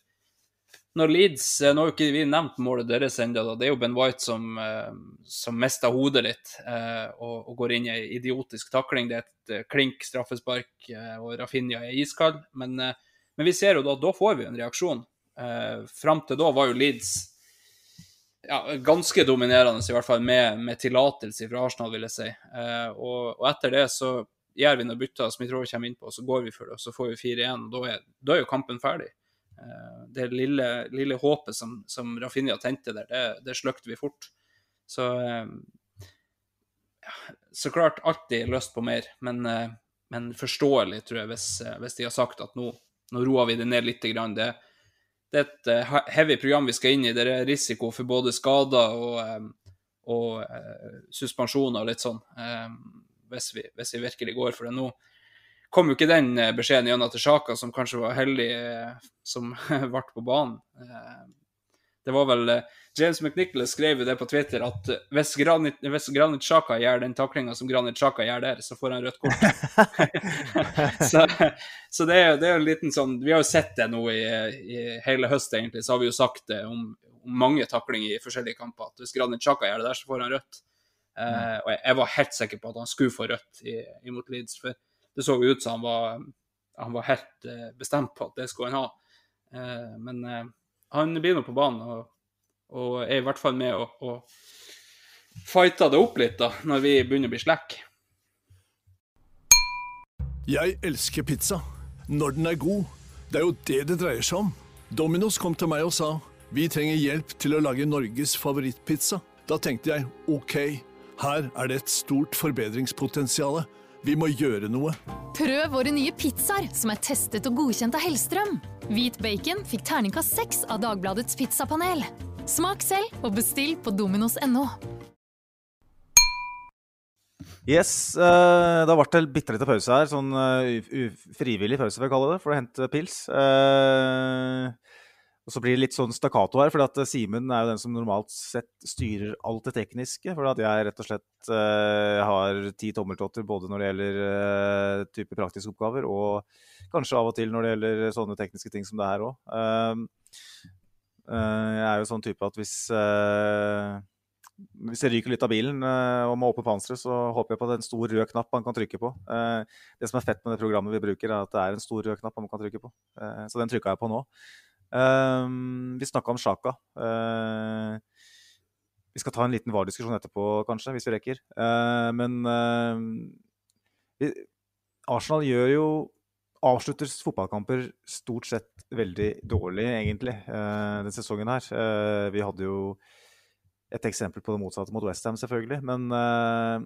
D: når Leeds eh, Nå har jo ikke vi nevnt målet deres ennå. Det er jo Ben White som, eh, som mister hodet litt eh, og, og går inn i ei idiotisk takling. Det er et klink straffespark, og Rafinha er iskald. Men, men vi ser jo da da får vi en reaksjon. Fram til da var jo Leeds ja, ganske dominerende, i hvert fall med, med tillatelse fra Arsenal, vil jeg si. Og, og etter det så gjør vi noen bytter, vi kommer innpå, så går vi for det, og så får vi 4-1. og Da da er jo kampen ferdig. Eh, Det lille, lille håpet som, som Rafinha tente der, det, det slukte vi fort. Så eh, Så klart alltid lyst på mer, men, eh, men forståelig, tror jeg, hvis, hvis de har sagt at nå, nå roer vi det ned litt. Det, det er et heavy program vi skal inn i. Det er risiko for både skader og, og eh, suspensjoner og litt sånn, hvis, vi, hvis vi virkelig går for det nå kom jo ikke den eh, beskjeden gjennom til Sjaka, som kanskje var heldig eh, som ble på banen. Eh, det var vel James McNicholas skrev jo det på Twitter at hvis Granit, hvis Granit Xhaka gjør den taklinga som Granit Sjaka gjør der, så får han rødt kort. så så det, er, det er jo en liten sånn Vi har jo sett det nå i, i hele høst, egentlig, så har vi jo sagt det om, om mange taklinger i forskjellige kamper. At hvis Granit Sjaka gjør det der, så får han rødt. Eh, og jeg, jeg var helt sikker på at han skulle få rødt i, imot Leeds, for det så jo ut som han var, han var helt eh, bestemt på at det skulle han ha. Eh, men eh, han blir nå på banen og, og er i hvert fall med og, og fighter det opp litt da, når vi begynner å bli slack.
E: Jeg elsker pizza. Når den er god. Det er jo det det dreier seg om. Domino's kom til meg og sa vi trenger hjelp til å lage Norges favorittpizza. Da tenkte jeg ok, her er det et stort forbedringspotensial. Vi må gjøre noe.
F: Prøv våre nye pizzaer, som er testet og godkjent av Hellstrøm. Hvit bacon fikk terningkast seks av Dagbladets pizzapanel. Smak selv og bestill på dominos.no.
C: Yes, uh, det har vært en bitte liten pause her. Sånn uh, frivillig pause, vil jeg kalle det, for å hente pils. Eh, og så blir det litt sånn stakkato her, for Simen er jo den som normalt sett styrer alt det tekniske. For at jeg rett og slett uh, har ti tommeltotter både når det gjelder uh, type praktiske oppgaver, og kanskje av og til når det gjelder sånne tekniske ting som det her òg. jeg er jo sånn type at hvis eh, hvis jeg ryker litt av bilen eh, og må åpne panseret, så håper jeg på at det er en stor rød knapp man kan trykke på. Eh, det som er fett med det programmet vi bruker, er at det er en stor rød knapp man kan trykke på. Eh, så den trykka jeg på nå. Eh, vi snakka om Sjaka. Uh, vi skal ta en liten VAR-diskusjon etterpå, kanskje, hvis vi rekker. Uh, men uh, vi, Arsenal gjør jo Avslutter fotballkamper stort sett veldig dårlig, egentlig, eh, denne sesongen her. Eh, vi hadde jo et eksempel på det motsatte mot Westham, selvfølgelig. Men eh,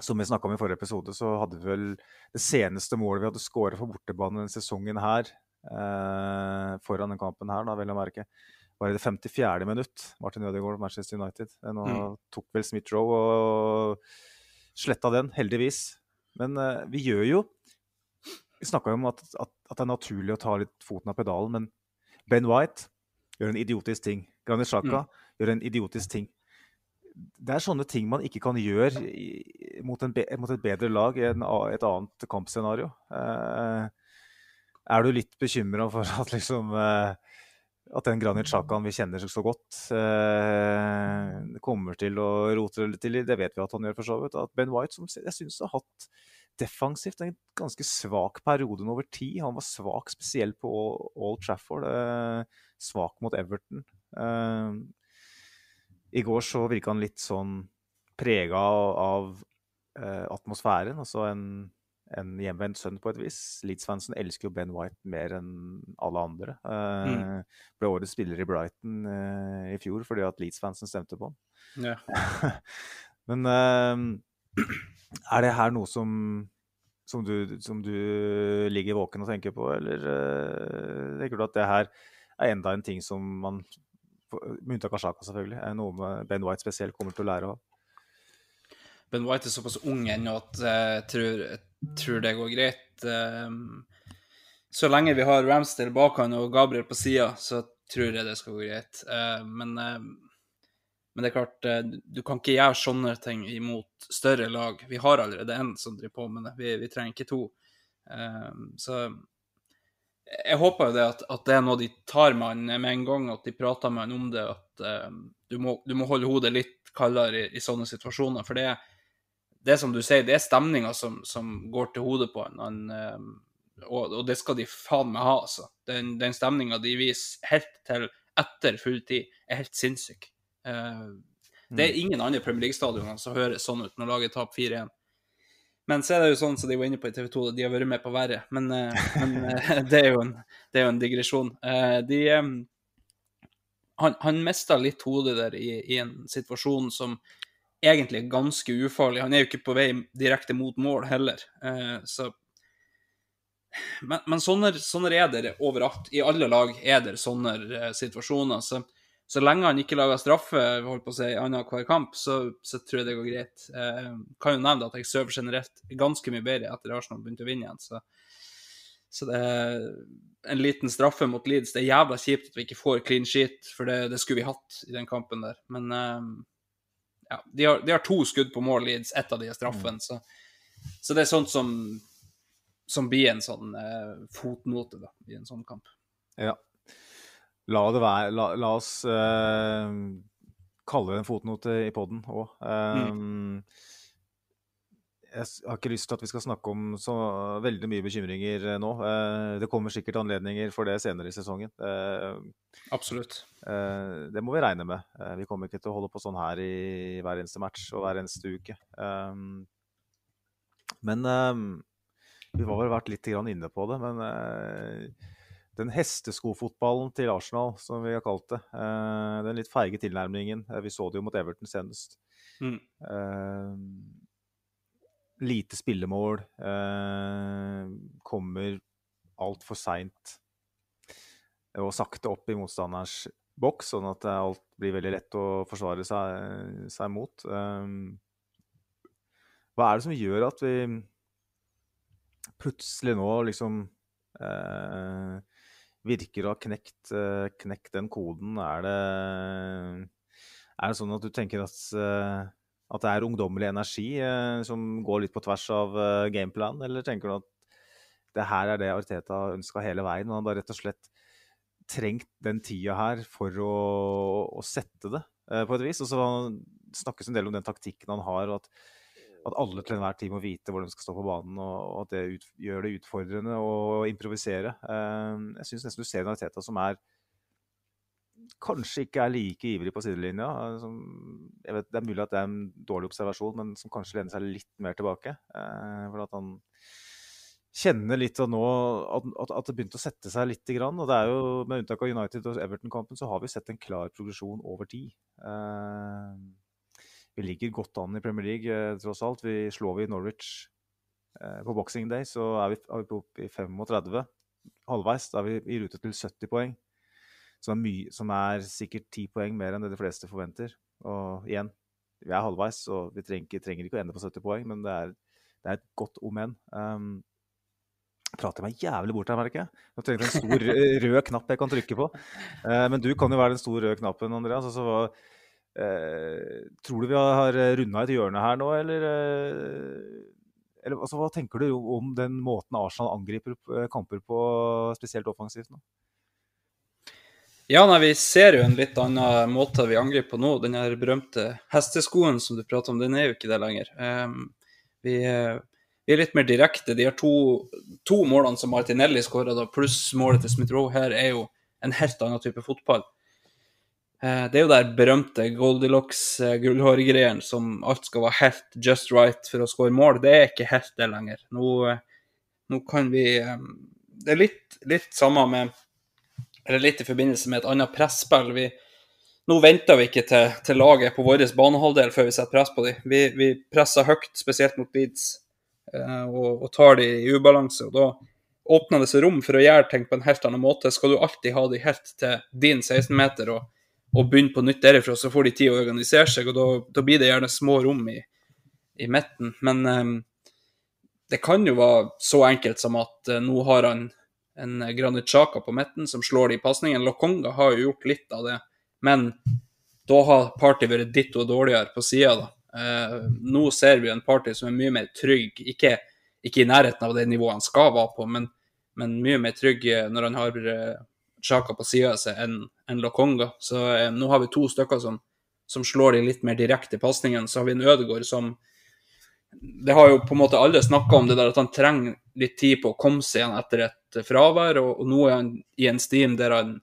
C: som vi snakka om i forrige episode, så hadde vi vel det seneste målet vi hadde skåret for bortebane denne sesongen her, eh, foran den kampen her, da, vel å merke, var i det 54. minutt. Martin Ødegaard, Manchester United. Eh, Nå
D: Mm.
C: tok vel Smith-Roe og sletta den, heldigvis. Men eh, vi gjør jo Vi snakka jo om at, at, at det er naturlig å ta litt foten av pedalen, men Ben White gjør en idiotisk ting. Granit Xhaka gjør en idiotisk ting. Det er sånne ting man ikke kan gjøre mot, en mot et bedre lag i en, et annet kampscenario. Eh, er du litt bekymra for at liksom eh, at den Granit Sjakan vi kjenner så godt, eh, kommer til å rote det til Det vet vi at han gjør, for så vidt. At Ben White, som jeg syns har hatt defensivt en ganske svak periode over tid. Han var svak spesielt på Old Trafford. Eh, svak mot Everton. I går så virka han litt sånn prega av, atmosfæren. Altså en, en hjemvendt sønn på et vis. Leeds-fansen elsker jo Ben White mer enn alle andre. Eh, Ble årets spiller i Brighton uh, i fjor fordi at Leeds-fansen stemte på han.
D: Ja.
C: Men uh, er det her noe som, som, du, som du ligger våken og tenker på, eller eh, tenker du at det her er enda en ting som man, med unntak av Sjaka selvfølgelig, er noe med Ben White spesielt kommer til å lære av?
D: Ben White er såpass ung ennå at jeg tror, jeg tror det går greit. Eh, Så lenge vi har Ramsdale bak han og Gabriel på sida, så tror jeg det skal gå greit. Eh, Men, eh, men det er klart, eh, du kan ikke gjøre sånne ting imot større lag. Vi har allerede én som driver på med det, vi, vi trenger ikke to. Så jeg håper jo det at, at det er noe de tar med han med en gang, at de prater med han om det. At du, må, du må holde hodet litt kaldere i, i sånne situasjoner. For det, det som du sier, det er stemninga som, som går til hodet på en. han og, og det skal de faen meg ha, altså. Den, den stemninga de viser helt til etter full tid, er helt sinnssyk. Eh, det er ingen andre Premier League-stadioner som høres sånn ut når laget taper 4-1. Men så er det jo sånn som de var inne på i TV 2, de har vært med på verre. Men, eh, men eh, det, er jo en, det er jo en digresjon. De, han, han mista litt hodet der i, i en situasjon som egentlig ganske ufarlig. Han er jo ikke på vei direkte mot mål heller. Eh, så Men, men sånne, sånne er det overalt. I alle lag er det sånne eh, situasjoner. Så så lenge han ikke lager straffe holdt på å si, annenhver kamp, så, så tror jeg det går greit. Eh, kan jo nevne at jeg sover generelt ganske mye bedre etter Arsenal begynte å vinne igjen. Så, så det er en liten straffe mot Leeds. Det er jævla kjipt at vi ikke får clean sheet, for det, det skulle vi hatt i den kampen der. Men eh, ja, de har, de har, to skudd på mål, Leeds. Ett av de er straffen. Mm. Så, så, det er sånt som, som blir en sånn eh, fotnote da, i en sånn kamp.
C: Ja. La det være La, la oss eh, kalle det en fotnote i poden òg. Uh, mm. Jeg har ikke lyst til at vi skal snakke om så veldig mye bekymringer eh, nå. Uh, det kommer sikkert anledninger for det senere i sesongen.
D: Absolutt.
C: det må vi regne med. vi kommer ikke til å holde på sånn her i hver eneste match og hver eneste uke. men vi har vel vært litt inne på det. men den hesteskofotballen til Arsenal, som vi har kalt det. Den litt feige tilnærmingen. Vi så det jo mot Everton senest. Mm. Lite spillemål. kommer altfor seint og sakte opp i motstanderens boks, sånn at alt blir veldig lett å forsvare seg, seg mot. hva er det som gjør at vi plutselig nå liksom eh, virker å ha knekt, uh, knekt, den koden? Er det, er det, sånn at du tenker at, uh, at det er ungdommelig energi eh, som går litt på tvers av gameplan, eller tenker du at det her er det Arteta ønska hele veien? Og han har rett og slett trengt den tida her for å, å sette det på et vis. Og så snakkes en del om den taktikken han har. og at at alle til enhver tid må vite hvor de skal stå på banen, og, at det ut, gjør det utfordrende å improvisere. Uh, jeg syns nesten du ser en Arteta som er kanskje ikke er like ivrig på sidelinja. Som, jeg vet, det er mulig at det er en dårlig observasjon, men som kanskje lener seg litt mer tilbake. Eh, for at han kjenner litt av nå at, at, det begynte å sette seg litt. Grann, og det er jo, Med unntak av United og Everton-kampen så har vi sett en klar progresjon over tid. Eh, vi ligger godt an i Premier League, eh, tross alt. Vi slår vi Norwich eh, på Boxing Day, så er vi, er vi oppe i 35. Halvveis da er vi i rute til 70 poeng. Som er, mye, som er sikkert ti poeng mer enn det de fleste forventer. Og igjen, vi er halvveis, så vi trenger, trenger ikke å ende på 70 poeng, men det er, det er et godt om enn. Um, prater meg jævlig bort her, merker jeg. Nå jeg en stor rød knapp jeg kan trykke på. Uh, men du kan jo være den store røde knappen, Andreas. Altså, uh, tror du vi har runda et hjørne her nå, eller, uh, eller altså, Hva tenker du om den måten Arsenal angriper kamper på, spesielt offensivt nå?
D: Ja, nei, vi ser jo en litt annen måte vi angriper på nå. Den her berømte hesteskoen som du prater om, den er jo ikke det lenger. Um, vi, vi, er litt mer direkte. De har to, to målene som Martinelli skåra, pluss målet til Smith-Roe her, er jo en helt annen type fotball. Uh, det er jo der berømte Goldilocks-gullhårgreiene som alt skal være helt just right for å score mål. Det er ikke helt det lenger. Nå, uh, nå kan vi um, Det er litt, litt samme med Eller litt i forbindelse med et annet presspill. Vi, nå venter vi ikke til, til laget på vår banehalvdel før vi setter press på dem. Vi, vi presser høyt, spesielt mot Leeds, og, og tar dem i ubalanse. og da åpner det seg rom for å gjøre ting på en helt annen måte. Skal du alltid ha dem helt til din 16-meter og og begynne på nytt derifra, så får de tid å organisere seg, og da, da blir det gjerne små rom i, i midten. Men um, det kan jo være så enkelt som at uh, nå har han en Granit Xhaka på midten som slår de pasningene. Lokonga har jo gjort litt av det, men da har Party vært ditto dårligere på sida. Uh, nå ser vi en Party som er mye mer trygg, ikke, ikke i nærheten av det nivået han skal være på, men, men mye mer trygg når han har Xhaka Chaka på sida av seg enn en Lokonga. Så eh, nå har vi to stykker som, som slår de litt mer direkte pasningene. Så har vi en Ødegaard som Det har jo på en måte alle snakka om det der at han trenger litt tid på å komme seg igjen etter et fravær, og, og nå er han i en steam der han,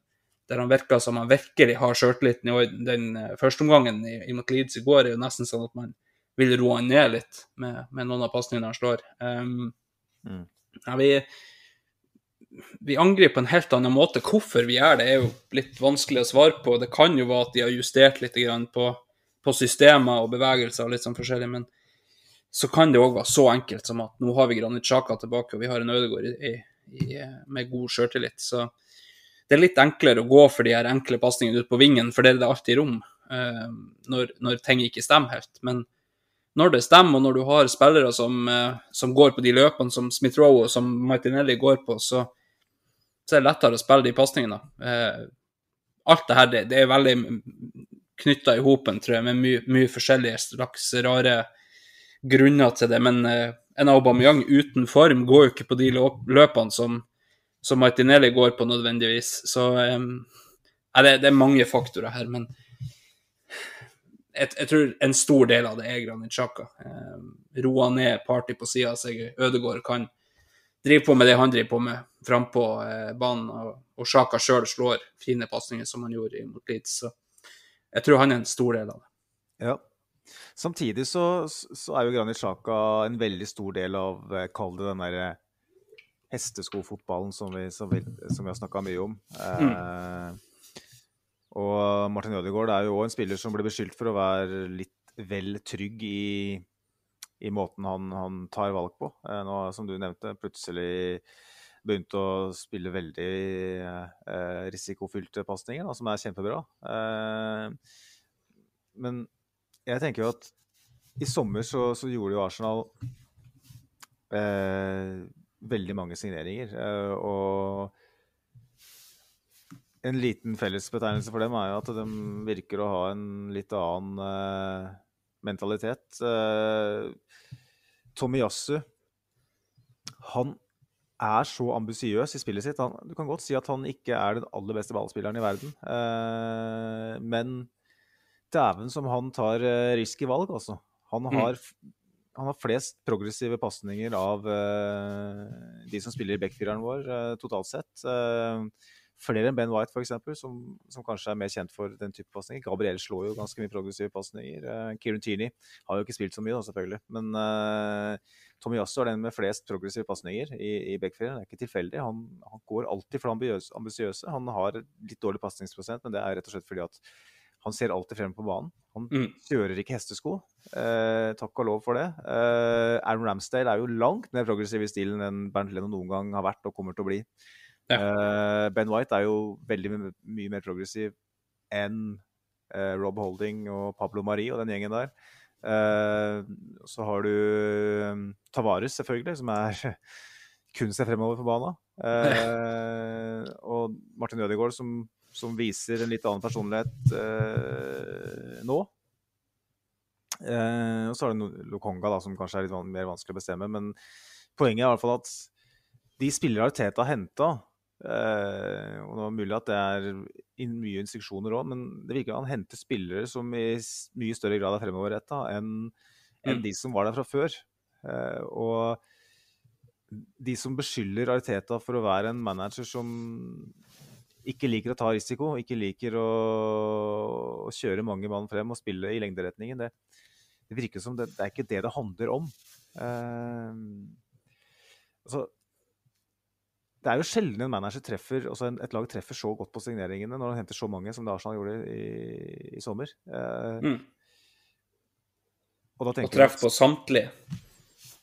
D: der han virker som han virkelig har sjøltilliten. Og den første omgangen i, i mot Leeds i går er jo nesten sånn at man vil roe han ned litt med, med noen av pasningene han slår. Um, mm. ja, vi, vi angriper på en helt annen måte. Hvorfor vi gjør det, er jo litt vanskelig å svare på. Det kan jo være at de har justert litt på, på systemer og bevegelser og litt sånn forskjellig, men så kan det òg være så enkelt som at nå har vi Granit Xhaka tilbake, og vi har en Ødegaard med god sjøltillit. Så det er litt enklere å gå for de her enkle pasningene ut på vingen, for det er det alltid rom eh, når, når ting ikke stemmer helt. Men når det stemmer, og når du har spillere som, eh, som går på de løpene som Smith-Roe og som Martinelli går på, så, så er det lettere å spille de pasningene. Eh, alt det her det, det er veldig knytta i hopen, tror jeg, med mye, mye forskjellige slags rare grunner til det. Men eh, en Aubameyang uten form går jo ikke på de løp- løpene som, som Martinelli går på nødvendigvis. Så det, det er mange faktorer her, men jeg, jeg tror en stor del av det er Granit Xhaka. Roa ned party på sida av seg. Ødegaard kan drive på med det han driver på med frampå eh, banen, og, og Xhaka sjøl slår fine pasninger som han gjorde mot Leeds. Så jeg tror han er en stor del av det.
C: Ja. Samtidig så, så er jo Granit Sjaka en veldig stor del av, eh, kall det den derre hesteskofotballen som vi, som vi, som vi har snakka mye om. Eh, og Martin Ødegaard er jo òg en spiller som ble beskyldt for å være litt vel trygg i, i måten han, han tar valg på. Eh, nå, som du nevnte, plutselig begynte å spille veldig eh, risikofylte pasninger, som er kjempebra. Eh, men jeg tenker jo at i sommer så, så gjorde jo Arsenal eh, veldig mange signeringer. Eh, og en liten fellesbetegnelse for dem er jo at de virker å ha en litt annen eh, mentalitet. Tommy Yasu, han er så ambisiøs i spillet sitt. Han, du kan godt si at han ikke er den aller beste ballspilleren i verden. Eh, men dæven som han tar uh, risky valg, altså. Han har, han har flest progressive pasninger av uh, de som spiller i backfireren vår, uh, totalt sett. Eh, flere enn Ben White, f.eks., som, som kanskje er mer kjent for den type pasninger. Gabriel slår jo ganske mye progressive pasninger. Kieran Tierney har jo ikke spilt så mye, da, selvfølgelig. Men Tommy Yasso er den med flest progressive pasninger i, i backfireren. Det er ikke tilfeldig. Han, han går alltid for det ambisiøse. Han har litt dårlig pasningsprosent, men det er rett og slett fordi at han ser alltid frem på banen. Han
D: Mm.
C: kjører ikke hestesko. Eh, takk og lov for det. Eh, Aaron Ramsdale er jo langt mer progressiv i stilen enn Bernt Leno noen gang har vært og kommer til å bli. Eh, ben White er jo veldig my- mye mer progressiv enn eh, Rob Holding og Pablo Mari og den gjengen der. Eh, så har du um, Tavares, selvfølgelig, som er kun ser fremover på banen. Eh, og Martin Ødegaard, som, som viser en litt annen personlighet eh, nå. Eh, og så har du Lokonga, da, som kanskje er litt mer vanskelig å bestemme. Men poenget er i hvert fall at de spillere Arteta har henta eh, Og det er mulig at det er in mye instruksjoner òg, men det virker han henter spillere som i mye større grad er fremoverretta enn enn
D: Mm.
C: de som var der fra før. Eh, og de som beskylder Ariteta for å være en manager som ikke liker å ta risiko, ikke liker å, å kjøre mange mann frem og spille i lengderetningen, det, det virker som det, det er ikke det det handler om. Uh, altså, det er jo sjelden en manager treffer, altså en, et lag treffer så godt på signeringene når han henter så mange som det Arsenal gjorde i, i sommer. Uh,
D: Mm.
C: Og
D: Og treffe på samtlige,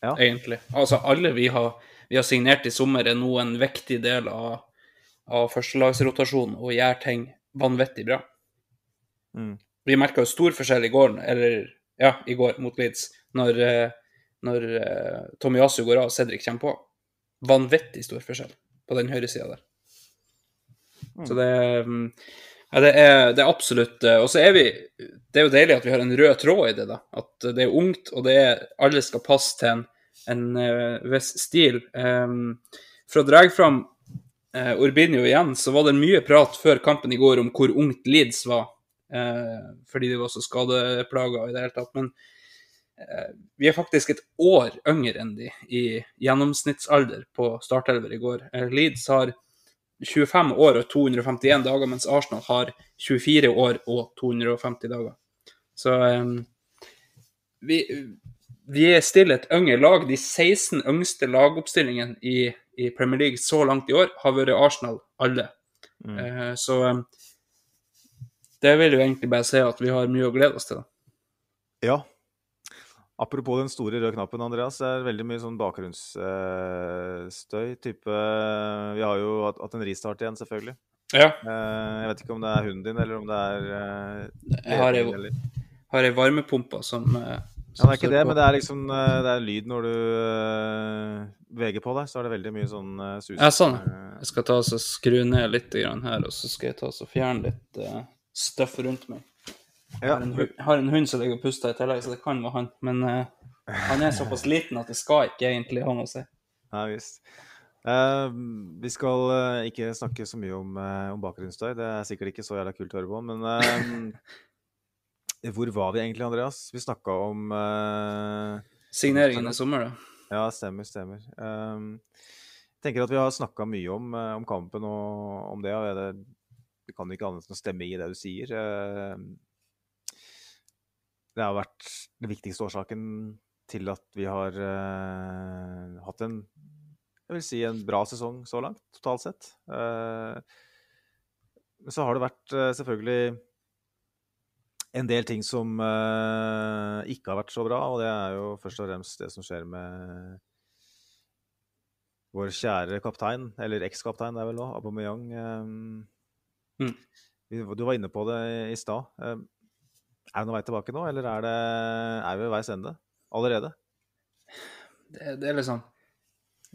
C: Ja.
D: egentlig. Altså, alle vi har, vi har signert i sommer, er nå en viktig del av, av førstelagsrotasjonen og gjør ting vanvittig bra.
C: Mm.
D: Vi merka jo stor forskjell i går, eller ja, i går mot Leeds, når, eh, når eh, Tomiyasu går av og Cedric kommer på. Vanvittig stor forskjell på den høyresida der. Så det, mm, ja, det, er, det er absolutt eh, Og så er vi Det er jo deilig at vi har en rød tråd i det, da. At det er ungt, og det er alle skal passe til en, en uh, viss stil. Um, for å dra fram uh, Urbinio igjen, så var det mye prat før kampen i går om hvor ungt Leeds var. eh, fordi de var så skadeplaga i det hele tatt. Men eh, vi er faktisk et år yngre enn de i gjennomsnittsalder på startelver i går. Eh, Leeds har 25 år og 251 dager, mens Arsenal har 24 år og 250 dager. Så eh, vi, vi er stille et yngre lag. De 16 yngste lagoppstillingene i, i Premier League så langt i år har vært Arsenal alle. Eh, så eh, det vil jo egentlig bare si at vi har mye å glede oss til. da.
C: Ja. Apropos den store røde knappen, Andreas. Det er veldig mye sånn bakgrunnsstøy. type Vi har jo hatt hatt en restart igjen, selvfølgelig.
D: Ja.
C: Eh, jeg vet ikke om det er hunden din, eller om det er eh,
D: Jeg har ei, varmepumpe som, eh,
C: Ja, det er ikke det, men det er liksom eh, Det er lyd når du uh, veger på deg, så er det veldig mye sånn uh, sus.
D: Ja, sånn.
C: Eh,
D: Jeg skal ta og skru ned litt grann her, og så skal jeg ta og fjerne litt uh, støff rundt meg. Jeg har, en, har en hund som ligger og puster i tillegg, så det kan være han. Men uh, han er såpass liten at det skal ikke egentlig ha noe å si.
C: Ja, visst. Uh, vi skal uh, ikke snakke så mye om, uh, om bakgrunnsstøy. Det er sikkert ikke så jævla kult å høre på. Men eh, hvor var vi egentlig, Andreas? Vi snakka om uh,
D: Signeringen i sommer, da.
C: Ja, stemmer, stemmer. Um, jeg tenker at vi har snakka mye om, eh, om kampen og om det. og det, Vi kan ikke annet enn å stemme i det du sier. Eh, det har vært den viktigste årsaken til at vi har eh, hatt en jeg vil si en bra sesong så langt, totalt sett. Eh, så har det vært selvfølgelig en del ting som uh, ikke har vært så bra, og det er jo først og fremst det som skjer med vår kjære kaptein, eller ekskaptein det er vel nå, Aubameyang. Um,
D: Mm.
C: Du var inne på det i stad. Um, Er det noen vei tilbake nå, eller er, det, er vi ved veis ende allerede?
D: Det, det er liksom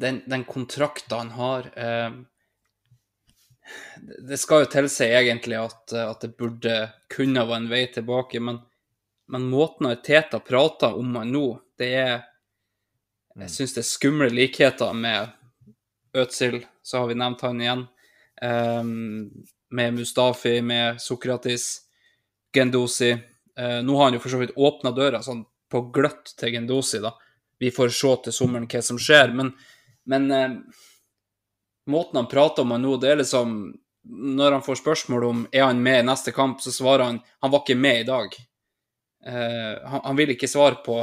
D: Den, den kontrakten han har eh, det, skal jo tilsi egentlig at, at det burde kunne være en vei tilbake, men, men måten Teta prater om han nå, det er Jeg syns det er skumle likheter med Øtzil, så har vi nevnt han igjen. Um, med Mustafi, med Sokratis, Gendosi. Uh, nå har han jo for så vidt åpna døra sånn på gløtt til Gendosi, da. Vi får se til sommeren hva som skjer, men, men eh, måten han prater om han nå, det er liksom Når han får spørsmål om er han med i neste kamp, så svarer han han var ikke med i dag. Uh, han, han vil ikke svare på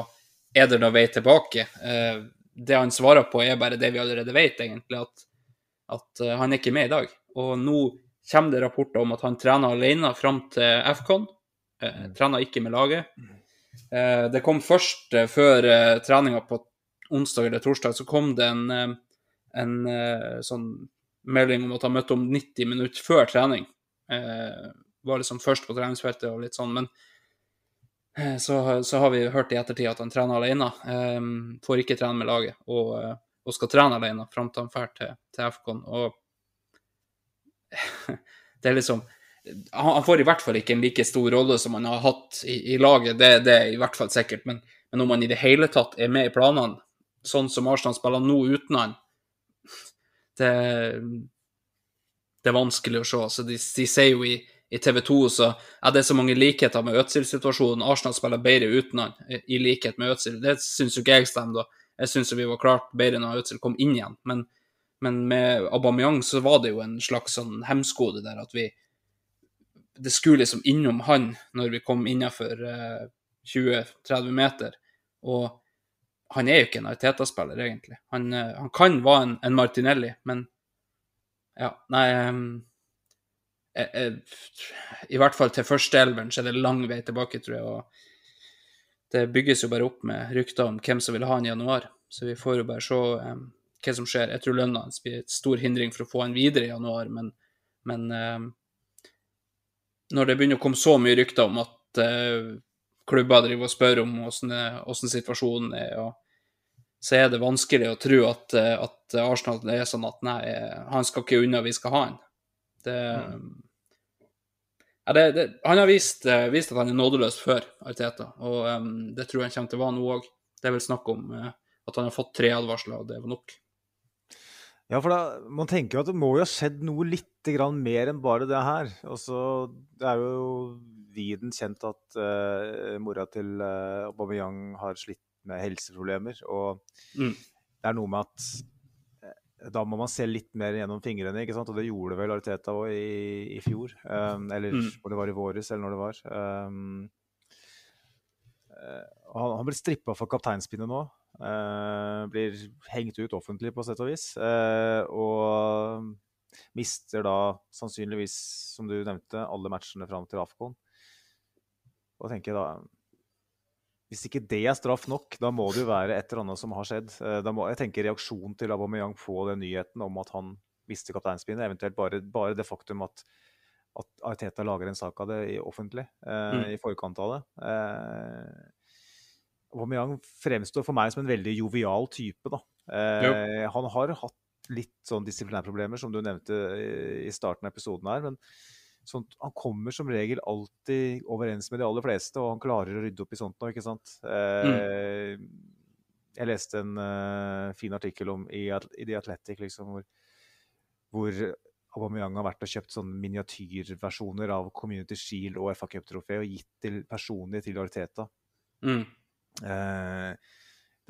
D: er det noen vei tilbake. Uh, det han svarer på, er bare det vi allerede vet, egentlig, at, at uh, han er ikke med i dag. Og nå kommer det rapporter om at han trener alene fram til FCON. Eh, trener ikke med laget. Eh, det kom først før uh, treninga på onsdag eller torsdag, så kom det en, en eh, sånn melding om at han møtte om 90 minutter før trening. Eh, var liksom først på treningsfeltet og litt sånn, men eh, så, så har vi hørt i ettertid at han trener alene. Eh, får ikke trene med laget, og, eh, og skal trene alene fram til han drar til, til FCON. Og det er liksom han, han får i hvert fall ikke en like stor rolle som han har hatt i, i laget, det, det er i hvert fall sikkert. Men, men om han i det hele tatt er med i planene, sånn som Arsenal spiller nå uten han, det, det er vanskelig å se. Så de, de sier jo i, i TV 2 så er det så mange likheter med Øtzil-situasjonen. Arsenal spiller bedre uten han, i, i likhet med Øtzil. Det syns jo ikke jeg stemmer, da. Jeg syns vi var klart bedre når Øtzil kom inn igjen. Men, men med Aubameyang så var det jo en slags sånn hemsko der at vi det skulle liksom innom han når vi kom innenfor eh, 20-30 meter. Og han er jo ikke en Arteta-spiller, egentlig. Han, eh, han kan være en, en Martinelli, men ja, nei em, eh, eh, I hvert fall til førsteelveren så er det lang vei tilbake, tror jeg. og Det bygges jo bare opp med rykter om hvem som vil ha han i januar. Så vi får jo bare se um, hva som skjer. Jeg tror lønna hans blir et stor hindring for å få han videre i januar, men, men um, når det begynner å komme så mye rykter om at eh, klubber driver og spør om hvordan, situasjonen er, og så er det vanskelig å tro at, eh, at Arsenal er sånn at nei, han skal ikke unna, vi skal ha han. Det, ja, det, det, han har vist, eh, vist at han er nådeløs før Arteta, og um, det tror jeg han kommer til å være nå òg. Det er vel snakk om uh, at han har fått tre advarsler, og det var nok.
C: Ja, for da, man tenker jo at det må jo ha skjedd noe litt mer enn bare det her. Og så, Det er jo viden kjent at uh, mora til uh, Aubameyang har slitt med helseproblemer. Og
D: Mm.
C: det er noe med at eh, da må man se litt mer gjennom fingrene. ikke sant? Og det gjorde vel Arteta òg i, i fjor. Um, eller
D: Mm.
C: om det var i våres, eller når det var. Um, eh, han, han blir strippa for kapteinspinnet nå. Uh, blir hengt ut offentlig, på sett og vis. Uh, og mister da sannsynligvis, som du nevnte, alle matchene fram til Afcon. Og tenker da Hvis ikke det er straff nok, da må det jo være et eller annet som har skjedd. Eh, må, jeg tenker reaksjonen til Aubameyang på den nyheten om at han visste kapteinspinnet. Eventuelt bare, bare det faktum at, at Arteta lager en sak av det i, offentlig eh,
D: Mm.
C: i forkant av det. Eh, Aubameyang fremstår for meg som en veldig jovial type. da. Eh, han har hatt litt sånn disiplinærproblemer, som du nevnte i- i starten av episoden her. men sånt, Han kommer som regel alltid overens med de aller fleste, og han klarer å rydde opp i sånt nå, ikke sant. Eh, Jeg leste en uh, fin artikkel om i, i The Athletic liksom, hvor, hvor Aubameyang har vært og kjøpt sånne miniatyrversjoner av Community Shield og FA Cup-trofé og gitt til, personlig til Ariteta.
D: Mm.
C: Eh,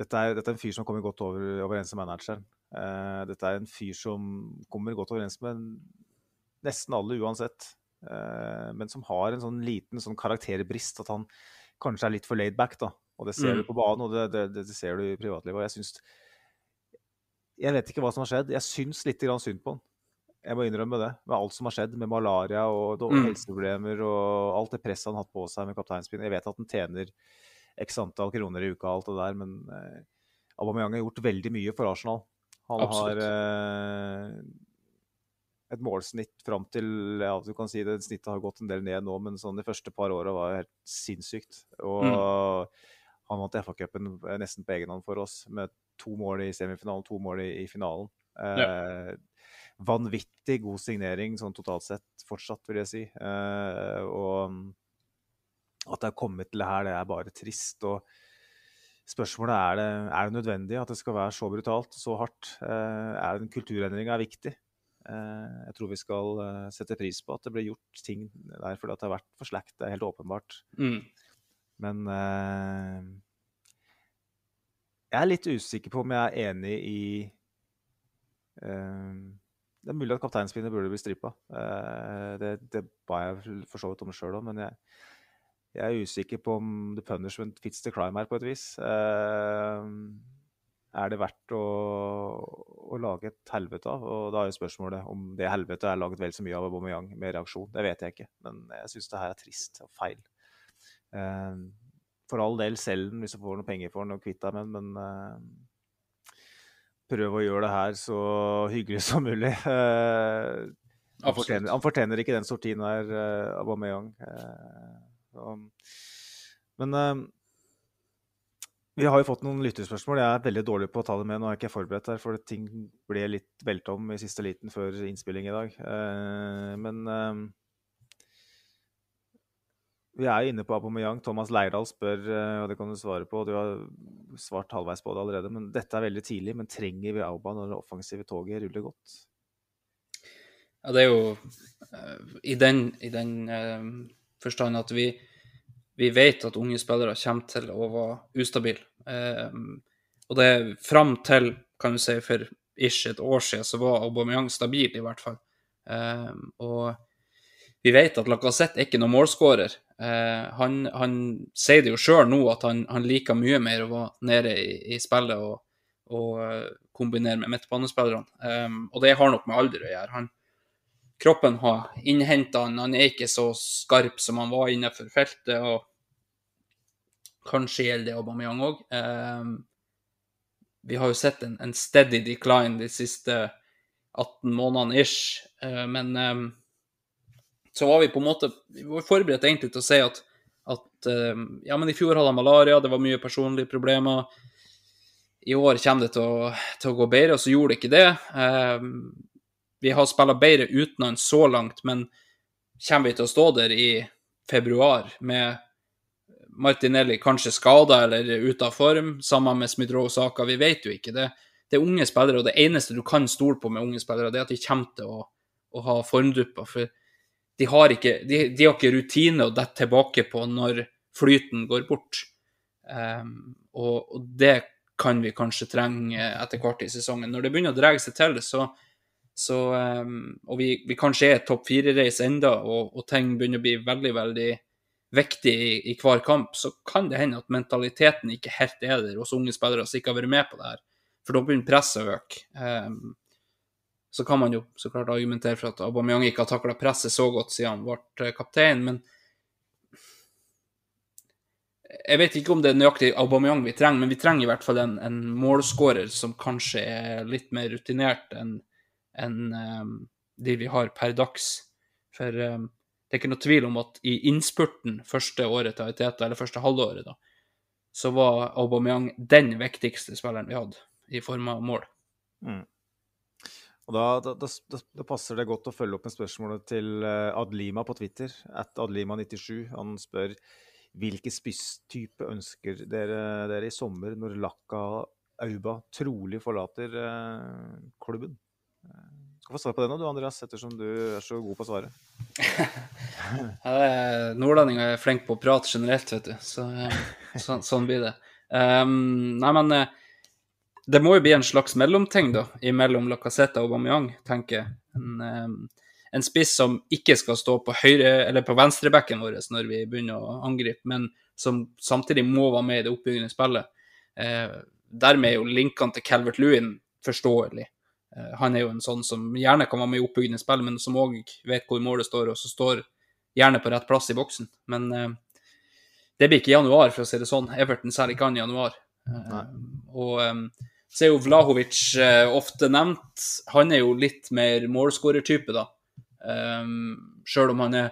C: dette, er, dette er en fyr som kommer godt over, overens med manageren. Eh, dette er en fyr som kommer godt overens med nesten alle uansett. Eh, men som har en sånn liten sånn karakterbrist, at han kanskje er litt for laid back. da. Og det ser
D: Mm.
C: du på banen, og det, det, det, det ser du i privatlivet. Og jeg syns Jeg vet ikke hva som har skjedd. Jeg syns litt grann synd på han. Jeg må innrømme det. Med alt som har skjedd, med malaria og
D: Mm.
C: helseproblemer og alt det presset han har hatt på seg med kapteinspinn. Jeg vet at han tjener x antall kroner i uka og alt det der, men eh, Aubameyang har gjort veldig mye for Arsenal. Han
D: Absolutt.
C: har eh, et målsnitt fram til ja, du kan si det, Snittet har gått en del ned nå, men sånn de første par åra var helt sinnssykt. Og
D: Mm.
C: han vant FA-cupen nesten på egen hånd for oss, med to mål i semifinalen, to mål i, i finalen. Eh, Vanvittig god signering sånn totalt sett, fortsatt, vil jeg si. Eh, og at det er kommet til det her, det er bare trist. og Spørsmålet er det, er det nødvendig at det skal være så brutalt, så hardt. Eh, er En kulturendring er viktig. Eh, jeg tror vi skal eh, sette pris på at det ble gjort ting der fordi det har vært for slakt. Det er helt åpenbart.
D: Mm.
C: Men eh, jeg er litt usikker på om jeg er enig i Det er mulig at kapteinspinnet burde bli strippa. Det, det ba jeg for så vidt om sjøl òg, men jeg, jeg er usikker på om the punishment fits the crime her, på et vis. Er det verdt å, å lage et helvete av? Og da er jo spørsmålet om det helvetet er laget vel så mye av Aubameyang med reaksjon. Det vet jeg ikke, men jeg syns det her er trist og feil. Eh, for all del, selg den hvis du får noe penger for den og kvitt deg med den, men eh, prøv å gjøre det her så hyggelig som mulig. Eh, han, fortjener, han fortjener ikke den sortien her, Aubameyang. Men vi har jo fått noen lyttespørsmål. Jeg er veldig dårlig på å ta det med. Nå er jeg ikke forberedt her, for ting ble litt velta om i siste liten før innspilling i dag. Eh, men eh, vi er jo inne på Aubameyang. Thomas Leirdal spør, eh, og det kan du svare på. Du har svart halvveis på det allerede. Men dette er veldig tidlig. Men trenger vi Auba når det offensive toget ruller godt?
D: Ja, det er jo i den, i den forstand at vi, vi vet at unge spillere kommer til å være ustabile. Eh, og det fram til, kan du si, for ish et år siden, så var Aubameyang stabil, i hvert fall. Eh, og vi vet at Lacassette er ikke noen målskårer. Eh, han, han sier det jo sjøl nå at han, han liker mye mer å være nede i, i spillet og, og eh, kombinere med midtbanespillerne. Eh, og det har nok med alder å gjøre. Han, kroppen har innhenta han, han er ikke så skarp som han var innenfor feltet. og Kanskje gjelder det Aubameyang òg. vi har jo sett en, en steady decline de siste 18 månedene ish, eh, men eh, så var vi på en måte vi var forberedt egentlig til å si at, at eh, ja, men i fjor hadde han malaria, det var mye personlige problemer. I år kommer det til å, til å gå bedre, og så gjorde det ikke det. Vi har spilla bedre uten han så langt, men kommer vi til å stå der i februar med Martinelli kanskje skada eller ute av form, sammen med Smith-Roe Saka? Vi vet jo ikke. Det, det er unge spillere, og det eneste du kan stole på med unge spillere, det er at de kommer til å, å ha formdupper. For de har ikke, de, de har ikke rutine å dette tilbake på når flyten går bort. Um, og, og det kan vi kanskje trenge etter hvert i sesongen. Når det begynner å dra seg til, så, så um, og vi, vi kanskje er topp fire-reis enda, og, og ting begynner å bli veldig, veldig viktig i, i hver kamp, så kan det hende at mentaliteten ikke helt er der hos unge spillere som ikke har vært med på det her. For da begynner presset å øke. Um, så kan man jo så klart argumentere for at Aubameyang ikke har takla presset så godt siden han ble kaptein, men jeg vet ikke om det er nøyaktig Aubameyang vi trenger, men vi trenger i hvert fall en, en målskårer som kanskje er litt mer rutinert enn en, um, de vi har per dags. For um, det er ikke noe tvil om at i innspurten første året til Ariteta, eller første halvåret, da, så var Aubameyang den viktigste spilleren vi hadde, i form av mål.
C: Mm. Og da, da, da, da, passer det godt å følge opp med spørsmålet til eh, Adlima på Twitter. At Adlima97. Han spør hvilken spisstype ønsker dere, dere, i sommer når Laka Auba trolig forlater eh, klubben? Eh, skal få svare på det nå, du Andreas, ettersom du er så god på å svare.
D: Nordlendinger er flinke på å prate generelt, vet du. Så, så, sånn blir det. Um, nei, men det må jo bli en slags mellomting da, mellom Lacassette og Aubameyang, tenker jeg. En, en, spiss som ikke skal stå på høyre, eller på venstrebekken vår når vi begynner å angripe, men som samtidig må være med i det oppbyggende spillet. Uh, dermed er jo linkene til Calvert Lewin forståelig. Eh, han er jo en sånn som gjerne kan være med i oppbyggende spill, men som òg vet hvor målet står, og som står gjerne på rett plass i boksen. Men eh, det blir ikke i januar, for å si det sånn. Everton selger ikke han i januar. Eh, og så er jo Vlahovic eh, ofte nevnt. Han er jo litt mer målskårertype, da. Um, Sjøl om han er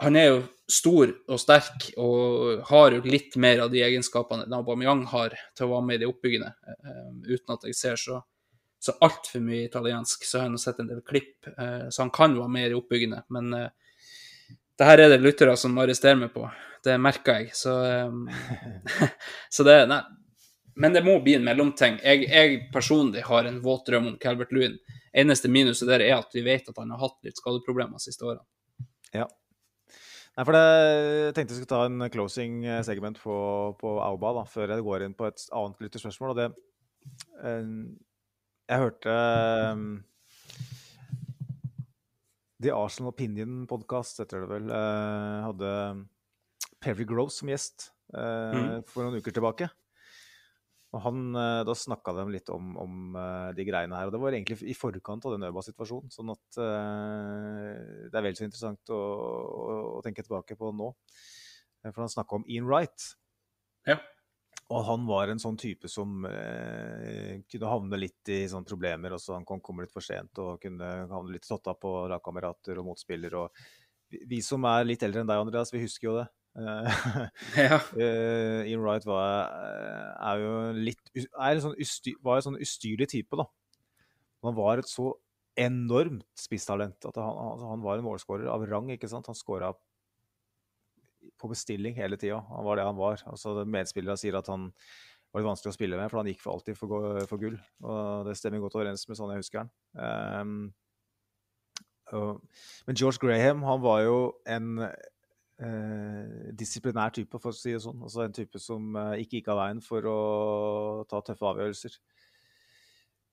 D: Han er jo stor og sterk og har jo litt mer av de egenskapene Aubameyang har til å være med i det oppbyggende. Um, uten at jeg ser så, så altfor mye italiensk, så har jeg sett en del klipp. Uh, så han kan være mer i oppbyggende. Men uh, det her er det lyttere som arresterer meg på. Det merker jeg. Så, um, så det Nei, men det må bli en mellomting. Jeg, jeg personlig har en våt drøm om Calvert Lewin. Eneste minuset der er at vi vet at han har hatt litt skadeproblemer de siste årene.
C: Ja. Nei, for det, Jeg tenkte jeg skulle ta en closing eh, segment på, på Auba da, før jeg går inn på et annet lytterspørsmål. og det eh, Jeg hørte um, The Arsenal Opinion podcast, heter det vel, uh, hadde Perry Gross som gjest uh, mm. for noen uker tilbake. Og han, uh, Da snakka de litt om, om, de greiene her. og Det var egentlig i forkant av den Øba-situasjonen. Sånn at det er vel så interessant å, å, å, tenke tilbake på nå. For han snakka om Ian Wright.
D: Ja.
C: Og han var en sånn type som eh, kunne havne litt i sånne problemer. og så Han kom, kom litt for sent og kunne havne litt totta på lagkamerater og motspillere. vi, vi som er litt eldre enn deg, Andreas, vi husker jo det.
D: ja.
C: uh, Ian Wright var, eh, er jo litt er en sånn ustyr, var en sånn ustyrlig type, da. Han var et så enormt spisstalent at han, altså, han var en målskårer av rang. ikke sant? Han skåra på bestilling hele tida. Han var det han var. Altså, Medspillere sier at han var litt vanskelig å spille med, for han gikk for alltid for, for gull. Og det stemmer godt overens med sånn jeg husker han. Um, og, men George Graham han var jo en eh, disiplinær type, for å si det sånn. Altså en type som eh, ikke gikk av veien for å ta tøffe avgjørelser.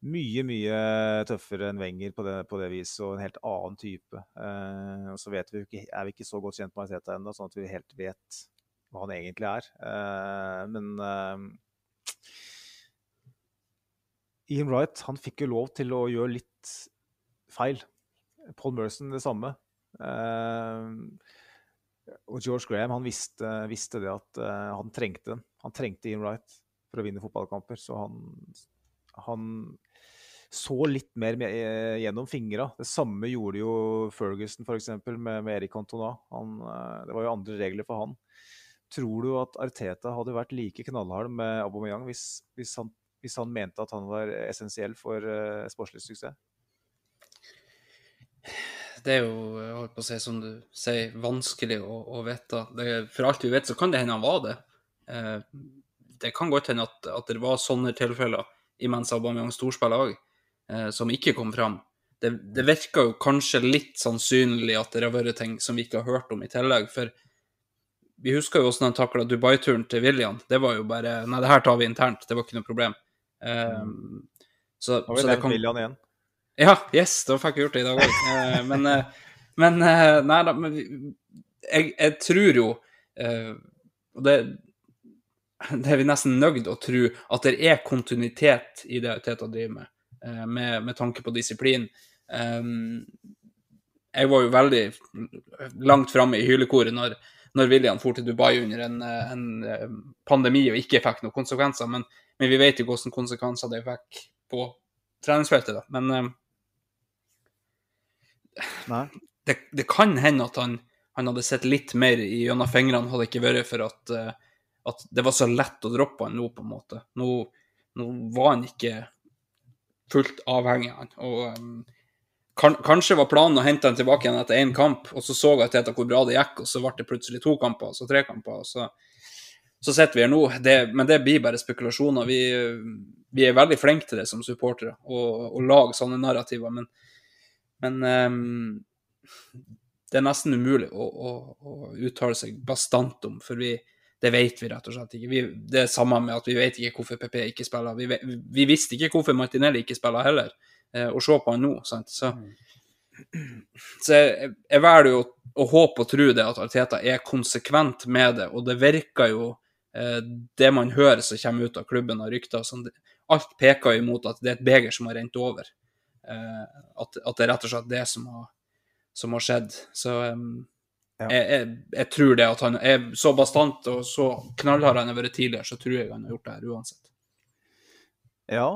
C: Mye, mye tøffere enn Wenger på det, det viset, og en helt annen type. Eh, og så vi ikke, er vi ikke så godt kjent med Arteta ennå, sånn at vi helt vet hva han egentlig er. Eh, men eh, Ian Wright han fikk jo lov til å gjøre litt feil. Paul Merson det samme. Uh, og George Graham han visste, visste det at uh, han trengte den. Han trengte Ian Wright for å vinne fotballkamper. Så han, han så litt mer eh, gjennom fingra. Det samme gjorde jo Ferguson f.eks. Med, med Erik Cantona. Han, uh, det var jo andre regler for han. Tror du at Arteta hadde vært like knallhard med Aubameyang hvis, hvis, han, hvis han mente at han var essensiell for uh, sportslig suksess?
D: det er jo holdt på å si, som du sier, vanskelig å, å vite. For alt vi vet, så kan det hende han var det. Eh, det kan godt hende at, at, det var sånne tilfeller imens Aubameyang storspiller òg, eh, som ikke kom fram. Det, det virker jo kanskje litt sannsynlig at det har vært ting som vi ikke har hørt om i tillegg. For vi husker jo hvordan han takla Dubai-turen til William. Det var jo bare Nei, det her tar vi internt. Det var ikke noe problem. Um,
C: så, så det kan William igjen.
D: Ja, yes, da fikk jeg gjort det i dag òg. Eh, men, eh, men eh, Nei da, men jeg, jeg tror jo Og det, det er vi nesten nøyd å tro, at det er kontinuitet i det Teta driver med, med, med tanke på disiplin. Jeg var jo veldig langt framme i hylekoret når, når William for til Dubai under en, en, pandemi og ikke fikk noen konsekvenser, men, men vi vet jo hvilke konsekvenser det fikk på treningsfeltet. da. Men
C: Nei.
D: det, det kan hende at han, han hadde sett litt mer gjennom fingrene, hadde det ikke vært for at, eh, at det var så lett å droppe han nå, på en måte. Nå, nå var han ikke fullt avhengig av han. Og um, kan, kanskje var planen å hente han tilbake igjen etter én kamp, og så så jeg til hvor bra det gikk, og så ble det plutselig to kamper, og så tre kamper. og så så sitter vi her nå. Det, men det blir bare spekulasjoner. Vi, vi, er veldig flinke til det som supportere, å lage sånne narrativer. Men, men um, det er nesten umulig å, å, å, uttale seg bastant om, for vi, det vet vi rett og slett ikke. Vi, det er samme med at vi vet ikke hvorfor PP ikke spiller. Vi, vi visste ikke hvorfor Martinelli ikke spiller heller. Eh, og se på han nå, sant. Så, så jeg, jeg velger jo å, å håpe og tro det at Arteta er konsekvent med det, og det virker jo Eh, det man hører som kommer ut av klubben av rykter, sånn, alt peker jo imot at det er et beger som har rent over. Eh, at, at, det er rett og slett det som har, som har skjedd. Så um, ja. jeg, jeg, jeg, tror det at han er så bastant og så knallhard han har vært tidligere, så tror jeg han har gjort det her uansett.
C: Ja.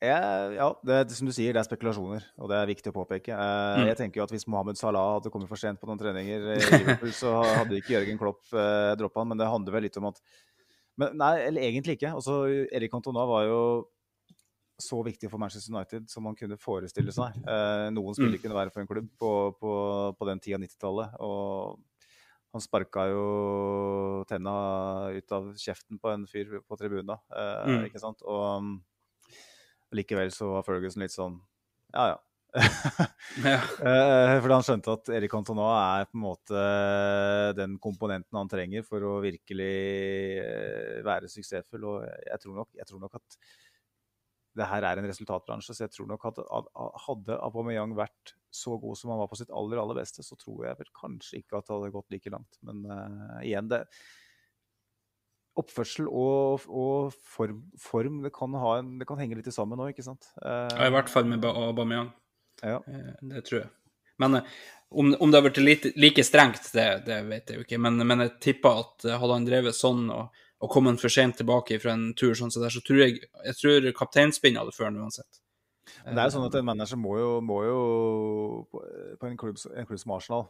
C: Jeg, ja, det, som du sier, det er spekulasjoner, og det er viktig å påpeke. Eh, mm. Jeg tenker jo at Hvis Mohammed Salah hadde kommet for sent på noen treninger i Liverpool, så hadde ikke Jørgen Klopp eh, droppa han, men det handler vel litt om at men, Nei, eller egentlig ikke. Også, Erik Cantona var jo så viktig for Manchester United som man kunne forestille seg. Eh, noen skulle mm. kunne være for en klubb på, på, på den tida 90-tallet. Og han sparka jo tenna ut av kjeften på en fyr på tribunen. Eh, mm. ikke sant? Og Likevel så var Ferguson litt sånn ja, ja. ja. Eh, fordi han skjønte at Erik Cantona er på en måte den komponenten han trenger for å virkelig eh, være suksessfull. Og jeg tror nok, jeg tror nok at det her er en resultatbransje, så jeg tror nok at hadde Aubameyang vært så god som han var på sitt aller, aller beste, så tror jeg vel kanskje ikke at det hadde gått like langt. Men uh, igjen, det, oppførsel og, og form, form, det, kan en, det kan henge litt sammen nå, ikke sant?
D: Uh, ja, I hvert fall med Aubameyang. Ja. Uh, det tror jeg. Men om, om, det har like, like strengt, det, det, vet jeg jo ikke. Men, men jeg tipper at hadde han drevet sånn og, og kommet for sent tilbake fra en tur sånn så der, så tror jeg, jeg tror kapteinspinn hadde ført han uansett.
C: Men det er jo sånn at en manager må jo, må jo på en klubb, en klubb som Arsenal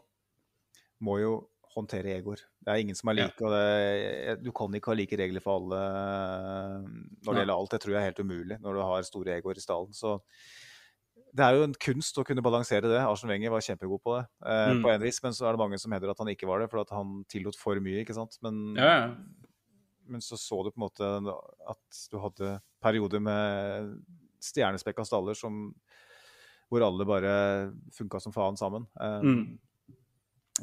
C: må jo håndtere egoer. Det er ingen som er like. Ja. og det, Du kan ikke ha like regler for alle eh, når det gjelder alt. Det tror jeg er helt umulig når du har store egoer i stallen. Så det er jo en kunst å kunne balansere det. Arsen Wenger var kjempegod på det, eh, mm. på en vis, men så er det mange som hevder at han ikke var det, for at han tillot for mye. ikke sant? Men, ja. Men så så du på en måte at du hadde perioder med stjernespekka staller som, hvor alle bare funka som faen sammen. Um, mm.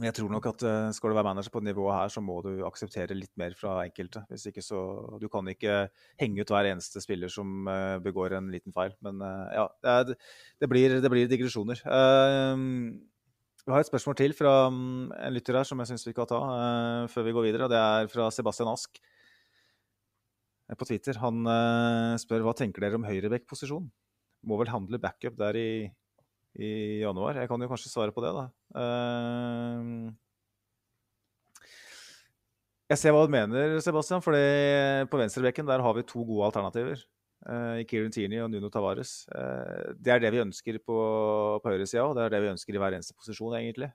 C: Jeg tror nok at uh, skal du være manager på nivået her, så må du akseptere litt mer fra enkelte. Hvis ikke så Du kan ikke henge ut hver eneste spiller som uh, begår en liten feil. Men ja, det, det, blir, det, blir, digresjoner. vi har et spørsmål til fra um, en lytter her som jeg syns vi kan ta før vi går videre. Det er fra Sebastian Ask på Twitter. Han spør hva tenker dere om høyreback-posisjon? Må vel handle backup der i i januar. Jeg kan jo kanskje svare på det, da. Uh, jeg ser hva du mener, Sebastian. for på venstrebekken der har vi to gode alternativer. I Kieran Tierney og Nuno Tavares. Det er det vi ønsker på, på høyresida, og det er det vi ønsker i hver eneste posisjon, egentlig.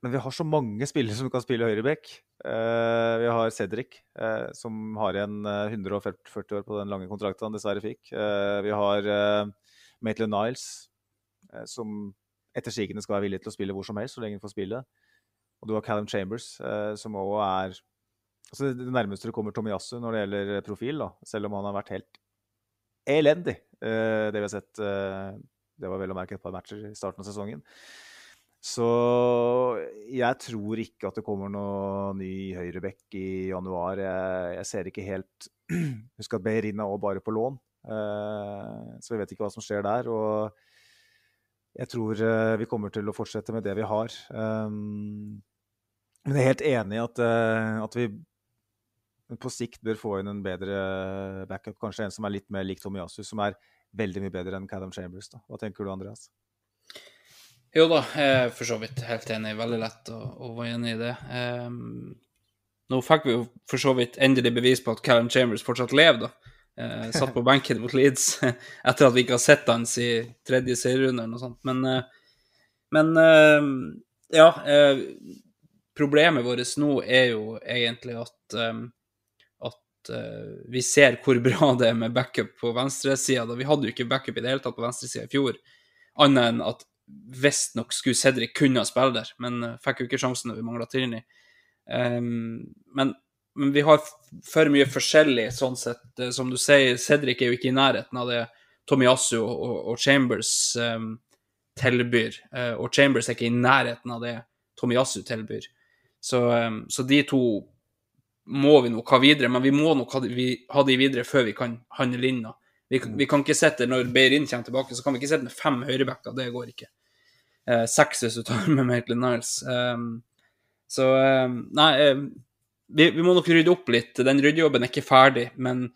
C: Men vi har så mange spillere som kan spille høyreback. Uh, vi har Cedric, uh, som har igjen 140 år på den lange kontrakten han dessverre fikk. Vi har Maitland Niles, eh, som etter sigende skal være villig til å spille hvor som helst, så lenge han får spille. Og du har Callum Chambers, eh, som òg er altså Det nærmeste du kommer Tomiyasu når det gjelder profil, da, selv om han har vært helt elendig, eh, det vi har sett. Det var vel å merke et par matcher i starten av sesongen. Så jeg tror ikke at det kommer noe ny høyrebekk i januar. Jeg, jeg ser ikke helt Husk at Beirina òg bare på lån. Eh, så vi vet ikke hva som skjer der. Og jeg tror eh, vi kommer til å fortsette med det vi har. Eh, men jeg er helt enig i at, at vi på sikt bør få inn en bedre backup. Kanskje en som er litt mer lik Tomiyasu, som er veldig mye bedre enn Cadam Chambers. Da. Hva tenker du, Andreas?
D: Jo da, jeg er for så vidt helt enig. Veldig lett å, å være enig i det. Um, nå fikk vi jo for så vidt endelig bevis på at Callum Chambers fortsatt lever, da. Uh, satt på benken mot Leeds etter at vi ikke har sett han i tredje serierunde eller noe sånt. Men, uh, men uh, ja. Problemet vårt nå er jo egentlig at, um, at vi ser hvor bra det er med backup på venstresida. Vi hadde jo ikke backup i det hele tatt på venstresida i fjor, annet enn at visstnok skulle Cedric kunne spille der, men eh, fikk jo ikke sjansen når vi mangla Tierney. Um, men, men, vi har for mye forskjellig sånn sett. Eh, som du sier, Cedric er jo ikke i nærheten av det Tomiyasu og, og, Chambers um, tilbyr. Uh, og Chambers er ikke i nærheten av det Tomiyasu tilbyr. Så, um, så, de to må vi nok ha videre, men vi må nok ha de, ha de videre før vi kan handle inn. Vi, vi, kan ikke sette, Når Beirin kommer tilbake, så kan vi ikke sette med fem høyrebacker. Det går ikke. Uh, seks hvis du tar med Maitland Niles. Um, så um, Nei, uh, vi, vi, må nok rydde opp litt. Den ryddejobben er ikke ferdig, men,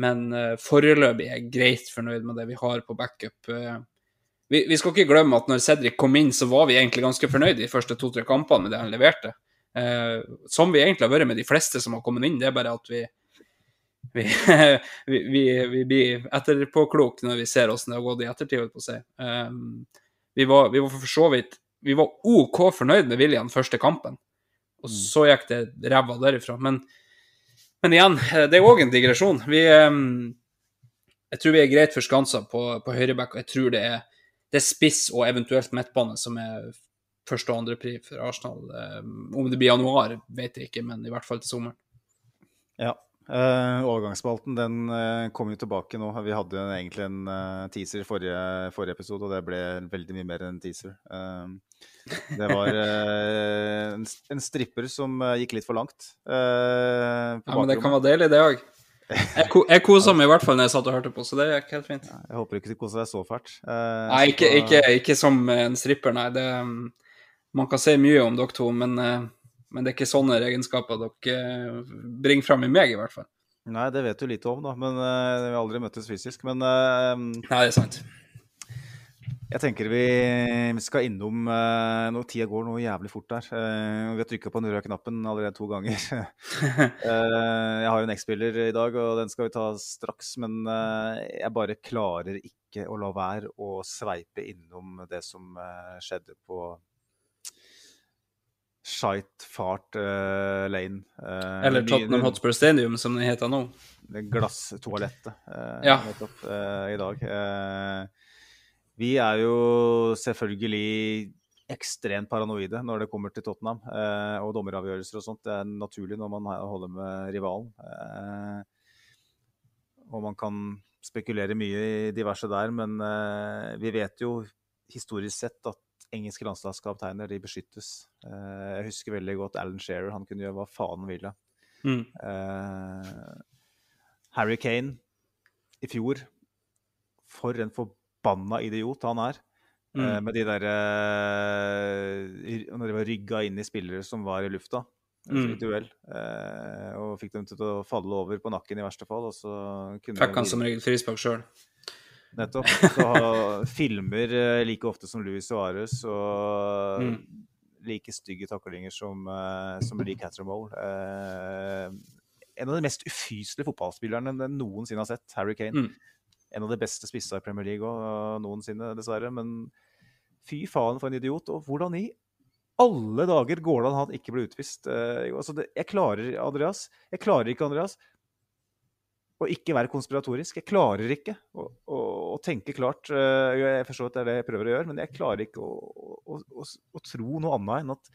D: men uh, foreløpig er jeg greit fornøyd med det vi har på backup. Vi, vi, skal ikke glemme at når Cedric kom inn, så var vi egentlig ganske fornøyd de første to-tre kampene med det han leverte. som vi egentlig har vært med de fleste som har kommet inn. Det er bare at vi, vi, vi, vi, blir etterpåklok når vi ser åssen det har gått i ettertid, på si. Um, vi var, vi var for så vidt Vi var OK fornøyd med William første kampen, og mm. så gikk det ræva derifra. Men, men, igjen, det er òg en digresjon. Vi Jeg tror vi er greit forskansa på, på høyreback, og jeg tror det er, det er spiss og eventuelt midtbane som er første- og andrepri for Arsenal. Om det blir januar, vet jeg ikke, men i hvert fall til sommeren.
C: Ja, Uh, overgangsspalten den uh, kom jo tilbake nå. Vi hadde jo egentlig en uh, teaser i forrige, forrige, episode, og det ble veldig mye mer enn en teaser. det var en, en, stripper som gikk litt for langt.
D: ja, men det kan være deilig, det òg. Jeg, ko jeg kosa meg i hvert fall når jeg satt og hørte på, så det gikk helt fint.
C: jeg håper ikke du koser deg så fælt.
D: nei, ikke, ikke, ikke, som en stripper, nei. Det, um, man kan si mye om dere to, men men det er ikke sånne egenskaper dere eh, bringer fram i meg, i hvert fall.
C: Nei, det vet du lite om, da. Men uh, Vi har aldri møttes fysisk. Men uh,
D: Nei, det er sant.
C: Jeg tenker vi skal innom uh, Nå Tida går noe jævlig fort der. Uh, vi har trykka på den røde knappen allerede to ganger. jeg har en X-spiller i dag, og den skal vi ta straks. Men jeg bare klarer ikke å la være å sveipe innom det som skjedde på Shite Fart uh, Lane. Uh,
D: Eller Tottenham Hotspur Stadium, som det heter nå.
C: Glasstoalettet
D: uh, ja.
C: nettopp i dag. vi er jo selvfølgelig ekstremt paranoide når det kommer til Tottenham og dommeravgjørelser og sånt. Det er naturlig når man holder med rivalen. og man kan spekulere mye i diverse der, men vi vet jo historisk sett at engelske landslagskapteiner de beskyttes. Uh, jeg husker veldig godt Alan Shearer. Han kunne gjøre hva faen han ville. Mm. Uh, Harry Kane i fjor For en forbanna idiot han er. Mm. Uh, med de derre Når de var rygga inn i spillere som var i lufta mm. duell. og fikk dem til å falle over på nakken i verste fall. Og så
D: kunne Fikk han som regel frispark sjøl?
C: Nettopp. Så filmer eh, like ofte som Louis Suárez og mm. like stygge taklinger som, uh, som Lee Cattermole. Uh, en av de mest ufyselige fotballspillerne jeg noensinne har sett, Harry Kane. Mm. En av de beste spissa i Premier League også, noensinne, dessverre. Men fy faen for en idiot. Og hvordan i alle dager går det an han ikke ble utvist? Uh, altså det, jeg klarer, Andreas. Jeg klarer ikke, Andreas å ikke være konspiratorisk. Jeg klarer ikke å, å, å, tenke klart. Eh, jeg forstår at det er det jeg prøver å gjøre, men jeg klarer ikke å, å tro noe annet enn at,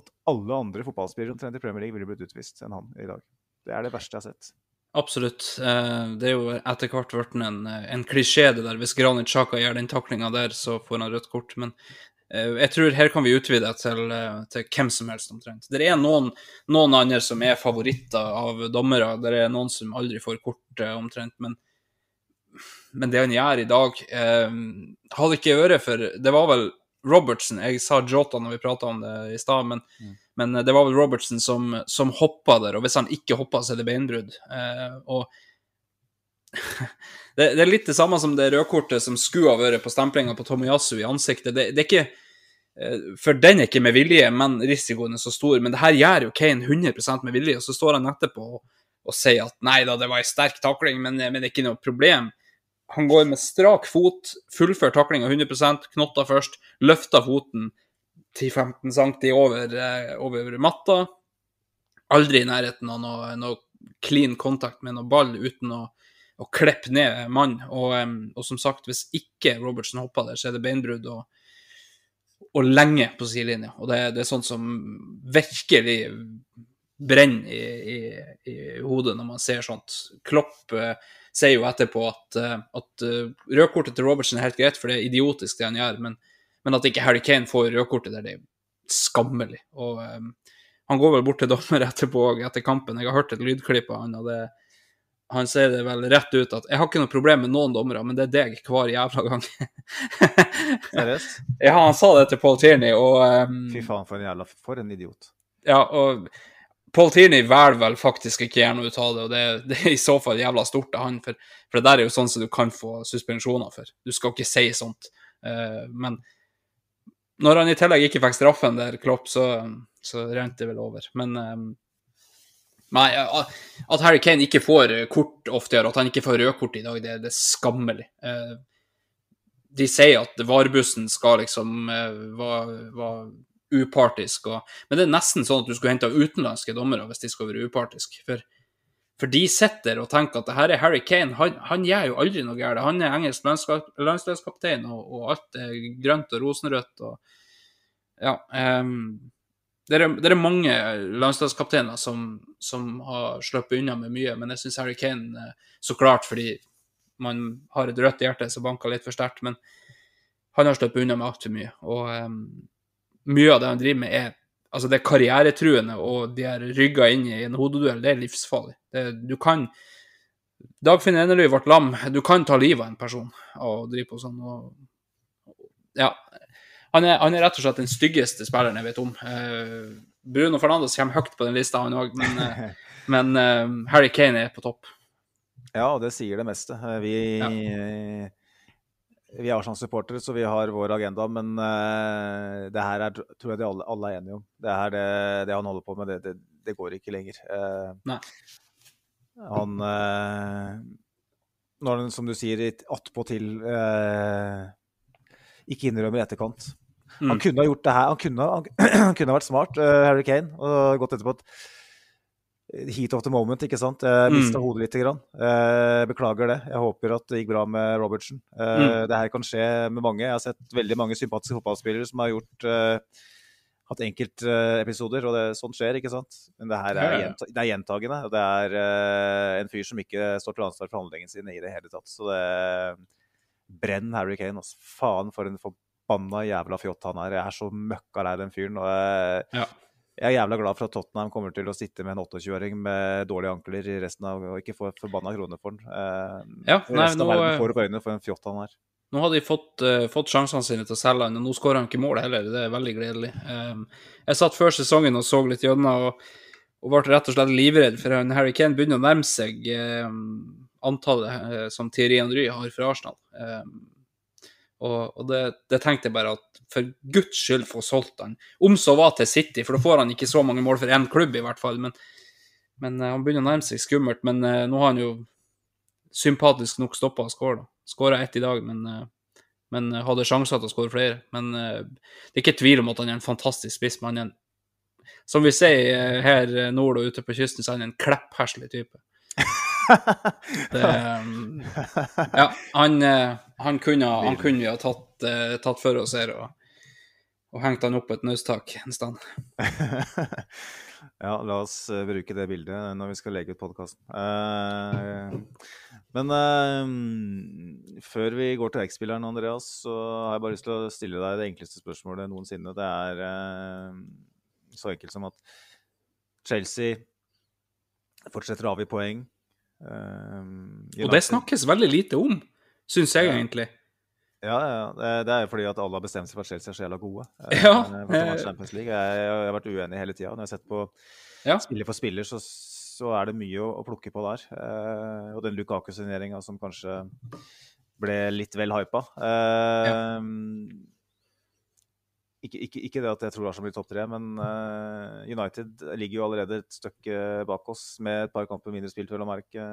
C: at alle andre fotballspillere omtrent i Premier League ville blitt utvist enn han i dag. Det er det verste jeg har sett.
D: Absolutt. Eh, det er jo etter hvert blitt en, en klisjé det der. Hvis Granit Xhaka gjør den taklinga der, så får han rødt kort. Men jeg tror her kan vi utvide til, eh, til hvem som helst, omtrent. Det er noen, noen, andre som er favoritter av dommere. Det er noen som aldri får kort, eh, omtrent. Men, men det han gjør i dag eh, Hadde ikke øre for Det var vel Robertsen Jeg sa Jota når vi prata om det i stad, men, mm. men, det var vel Robertsen som, som hoppa der. Og hvis han ikke hoppa, så er det beinbrudd. Eh, og det, det, er litt det samme som det rødkortet som skulle ha vært på stemplinga på Tomiyasu i ansiktet. Det, det, er ikke Eh, for den er ikke med vilje, men risikoen er så stor. Men det her gjør jo Kane 100 med vilje, og så står han etterpå og og sier at nei da, det var ei sterk takling, men, men, det er ikke noe problem. Han går med strak fot, fullfører taklinga 100% knotta først, løfter foten 10-15 cm over, eh, over, matta. Aldri i nærheten av noe, noe clean kontakt med noe ball uten å, å kleppe ned mann. Og, og, som sagt, hvis ikke Robertson hopper der, så er det beinbrudd. og og lenge på sidelinja. Og det, det, er sånt som virkelig brenner i, i, i, hodet når man ser sånt. Klopp uh, sier jo etterpå at, uh, at uh, rødkortet til Robertsen er helt greit, for det er idiotisk det han gjør, men, men at ikke Harry Kane får rødkortet der, det er skammelig. Og um, han går vel bort til dommer etterpå etter kampen. Jeg har hørt et lydklipp av han, og det, han sier det vel rett ut at 'jeg har ikke noe problem med noen dommere, men det er deg hver jævla gang'.
C: Seriøst?
D: ja, han sa det til Paul Tierney, og um,
C: Fy faen, for en jævla For en idiot.
D: Ja, og Paul Tierney velger vel faktisk ikke gjerne ut av det, og det, det, er i så fall jævla stort av han, for, for, det der er jo sånn som du kan få suspensjoner for. Du skal ikke si sånt. Uh, men når han i tillegg ikke fikk straffen der, Klopp, så, så rant det vel over. Men um, Nei, at Harry Kane ikke får kort oftere, at han ikke får rødkort i dag, det, det er skammelig. Uh, de sier at varebussen skal liksom være, være upartisk. Og, men det er nesten sånn at du skulle hente utenlandske dommere hvis de skal være upartiske. For, for, de sitter og tenker at det her er Harry Kane. Han, han gjør jo aldri noe galt. Han er engelsk landslagskaptein, og, og, alt er grønt og rosenrødt. Og, ja, um, det, er, det er, mange landslagskapteiner som, som har sluppet unna med mye, men jeg syns Harry Kane så klart fordi man har et rødt hjerte som banker litt for sterkt. Men han har sluppet unna med altfor mye. Og um, mye av det han driver med, er altså det er karrieretruende, og de er rygga inn i en hodeduell, det er livsfarlig. Det, du kan Dagfinn Enerly ble lam. Du kan ta livet av en person og drive på sånn. Og, ja. Han er, han er, rett og slett den styggeste spilleren jeg vet om. Uh, Bruno Fernandes kommer høyt på den lista, han òg, men, uh, men uh, Harry Kane er på topp.
C: Ja, og det sier det meste. Vi ja vi er Arsenal-supportere, så vi har vår agenda. Men det her er, tror jeg de alle, alle, er enige om. Det, her, det, det han holder på med, det, det, det går ikke lenger. Uh, han Når han, som du sier, attpåtil ikke innrømmer i etterkant. Mm. Han kunne ha gjort det her. Han kunne, han, han kunne vært smart, Harry Kane, og gått etterpå at heat of the moment, ikke sant. Jeg mista mm. hodet lite grann. Uh, beklager det. Jeg håper at det gikk bra med Robertsen. Uh, mm. Det her kan skje med mange. Jeg har sett veldig mange sympatiske fotballspillere som har gjort uh, hatt enkeltepisoder, og det, sånt skjer, ikke sant. Men det her er, gjenta, det er gjentagende. Og det er uh, en fyr som ikke står til ansvar for handlingene sine i det hele tatt. Så det Brenn Harry Kane, altså. Faen for en forbanna jævla fjott han er. Jeg er så møkka lei den fyren. og jeg, ja jeg er jævla glad for at Tottenham kommer til å sitte med en 28-åring med dårlige ankler i resten av og ikke få forbanna kroner for den. Eh,
D: ja, nei,
C: resten
D: nå,
C: av verden får opp øynene for en fjott han er.
D: Nå har de fått, uh, fått sjansene sine til å selge han, og nå skårer han ikke mål heller. Det er veldig gledelig. Um, jeg satt før sesongen og så litt gjennom, og, og ble rett og slett livredd, for Harry Kane begynner å nærme seg um, antallet uh, som Thierry Henry har fra Arsenal. Um, og, og det, det, tenkte jeg bare at for guds skyld få solgt han. Om så var til City, for da får han ikke så mange mål for én klubb, i hvert fall. Men, men uh, han begynner å nærme seg skummelt. Men uh, nå har han jo sympatisk nok stoppa å skåre. Skåra ett i dag, men, uh, men hadde sjanser til å skåre flere. Men det er ikke tvil om at han er en fantastisk spiss. Men han er en, som vi sier her nord og ute på kysten, så er han en kleppherselig type. Det, um, ja, han, eh, han, kunne, han kunne vi ha tatt, uh, tatt for oss her og, og hengt han opp på et nausttak en stand.
C: ja, la oss uh, bruke det bildet når vi skal legge ut podkasten. Uh, men før vi går til X-spilleren, Andreas, så har jeg bare lyst til å stille deg det enkleste spørsmålet noensinne. Det er så enkelt som at Chelsea fortsetter å avgi poeng.
D: Um, og det snakkes veldig lite om, syns jeg ja. egentlig.
C: Ja, ja, det er jo fordi at alle har bestemt seg for at Chelsea er så jævla gode.
D: Ja.
C: Jeg, jeg, har vært uenig hele tida. Når jeg har sett på ja. spiller for spiller, så, så, er det mye å, å plukke på der. Uh, og den Lukaku-signeringa som kanskje ble litt vel hypa. Ja. ikke, ikke, ikke det at jeg tror Arsenal blir topp tre, men eh, United ligger jo allerede et stykke bak oss med et par kamper mindre spilt, vel å merke.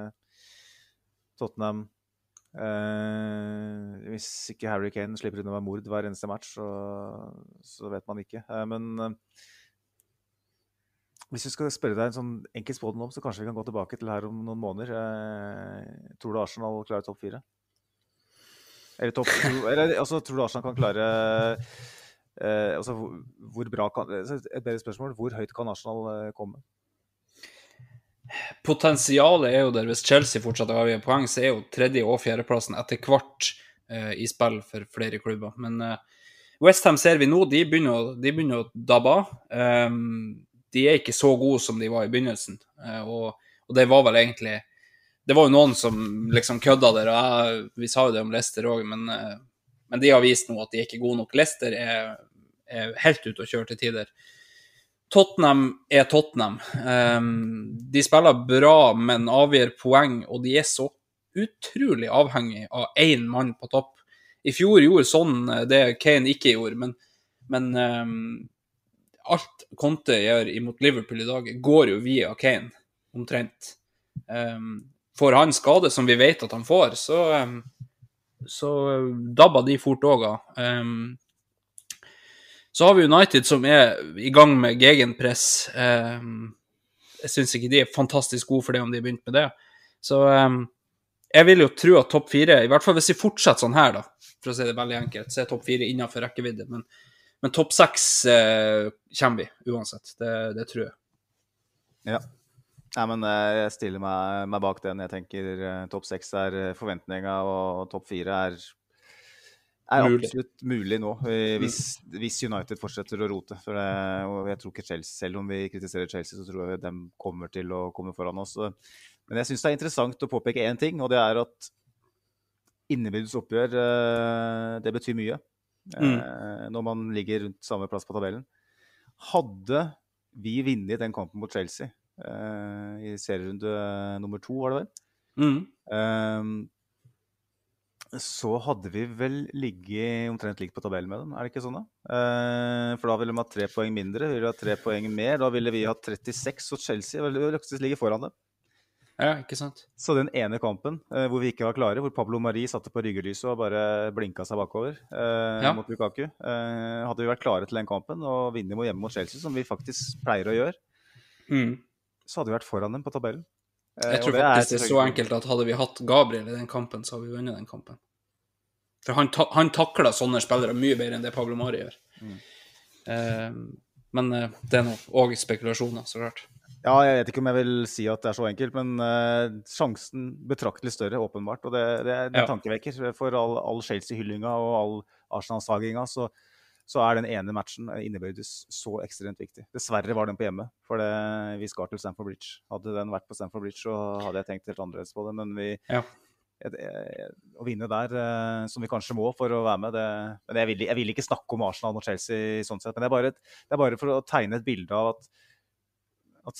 C: Tottenham eh, Hvis ikke Harry Kane slipper unna med mord hver eneste match, så, så vet man ikke. Uh, men uh, hvis vi skal spørre deg en sånn enkel spådom om, så kanskje vi kan gå tilbake til her om noen måneder. Tror du Arsenal klarer topp fire? Eller topp Eller altså, tror du Arsenal kan klare altså, hvor, bra kan Et bedre spørsmål. Hvor høyt kan Arsenal komme?
D: Potensialet er jo der. Hvis Chelsea fortsetter å avgi poeng, så er jo tredje- og fjerdeplassen etter hvert eh, i spill for flere klubber. Men eh, Westham ser vi nå, de begynner, de begynner å dabbe av. Um, de er ikke så gode som de var i begynnelsen. Uh, og, og det var vel egentlig Det var jo noen som liksom kødda der, og jeg, vi sa jo det om Leicester òg, men, uh, men de har vist nå at de er ikke gode nok. Leicester er, er helt ute å kjøre til tider. Tottenham er Tottenham. Um, de spiller bra, men avgir poeng, og de er så utrolig avhengig av én mann på topp. I fjor gjorde sånn eh, det Kane ikke gjorde, men, men um, alt Conte gjør imot Liverpool i dag, går jo via Kane, omtrent. Um, får han skade, som vi vet at han får, så, så dabber de fort òg av. Um, så har vi United som er i gang med gegenpress. Um, jeg syns ikke de er fantastisk gode for det om de har begynt med det. Så um, jeg vil jo tro at topp fire, i hvert fall hvis vi fortsetter sånn her, da, for å si det veldig enkelt, så er topp fire innenfor rekkevidde. Men, men topp seks eh, kommer vi uansett. Det, det tror jeg.
C: Ja. Nei, men eh, jeg stiller meg, meg bak den. Jeg tenker eh, topp seks er eh, forventninga, og topp fire er, er absolutt mulig nå. eh, Hvis, hvis United fortsetter å rote. For det, og jeg tror ikke Chelsea, Selv om vi kritiserer Chelsea, så tror jeg de kommer til å komme foran oss. Men jeg syns det er interessant å påpeke én ting, og det er at innebyrdes oppgjør, eh, det betyr mye. Mm. Når man ligger rundt samme plass på tabellen. Hadde vi vunnet den kampen mot Chelsea eh, i serierunde nummer to, var det vel?
D: Mm.
C: Så hadde vi vel ligget omtrent likt på tabellen med dem, er det ikke sånn da? Eh, for da ville de hatt tre poeng mindre, vi ville hatt tre poeng mer. Da ville vi hatt 36, og Chelsea ville faktisk ligge foran dem.
D: Ja, ikke sant?
C: Så den ene kampen eh, hvor vi ikke var klare, hvor Pablo Marie satte på ryggelyset og bare blinka seg bakover eh,
D: Ja.
C: mot Lukaku eh, Hadde vi vært klare til den kampen og vunnet hjemme mot Chelsea, som vi faktisk pleier å gjøre,
D: Mm.
C: så hadde vi vært foran dem på tabellen. Eh,
D: Jeg tror faktisk det er så enkelt at hadde vi hatt Gabriel i den kampen, så hadde vi vunnet den kampen. For han, ta han takler sånne spillere mye bedre enn det Pablo Mari gjør. Eh, men eh, det er nå òg spekulasjoner, så klart.
C: Ja, jeg vet ikke om jeg vil si at det er så enkelt, men eh, sjansen betraktelig større, åpenbart. Og det, det, det er
D: Ja.
C: tankevekker. For all, all Chelsea-hyllinga og all Arsenal-saginga, så, så er den ene matchen eh, innebyrdes så ekstremt viktig. Dessverre var den på hjemme, for det, vi skal til Stamford Bridge. Hadde den vært på Stamford Bridge, så hadde jeg tenkt helt annerledes på det. Men vi,
D: Ja.
C: jeg- å vinne der, eh, som vi kanskje må for å være med det, Men jeg vil, jeg vil ikke snakke om Arsenal mot Chelsea sånn sett. Men det er, bare et, det er bare for å tegne et bilde av at at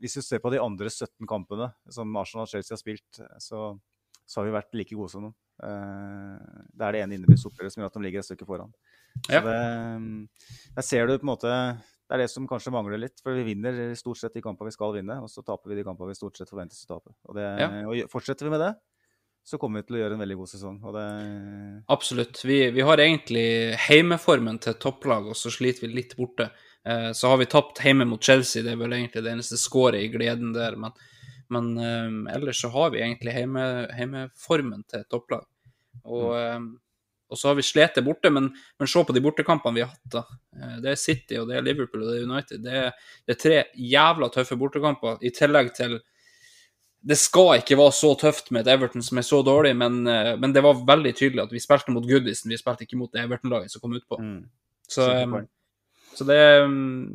C: hvis du ser på de andre 17 kampene som Arsenal og Chelsea har spilt, så, så har vi vært like gode som dem. Eh, Det er det ene innebyrdesoppgjøret som gjør at de ligger et stykke foran.
D: Ja.
C: det, der ser du på en måte Det er det som kanskje mangler litt. For vi vinner stort sett de kampene vi skal vinne, og så taper vi de kampene vi stort sett forventes å tape. Og, det,
D: Ja.
C: og fortsetter vi med det, så kommer vi til å gjøre en veldig god sesong. Det
D: Absolutt. Vi, vi har egentlig heimeformen til topplag, og så sliter vi litt borte. Eh, så har vi tapt hjemme mot Chelsea, det er vel egentlig det eneste skåret i gleden der. Men, men eh, ellers så har vi egentlig heime, heimeformen til topplag. Og, eh, og så har vi slitt borte, men, men se på de bortekampene vi har hatt. da. Eh, det er City, og det er Liverpool og det er United. Det er, det er tre jævla tøffe bortekamper, i tillegg til det skal ikke være så tøft med et Everton som er så dårlig, men, eh, men det var veldig tydelig at vi spilte mot Goodison, vi spilte ikke mot det Everton-laget som kom utpå.
C: mm,
D: Så, um, så det um,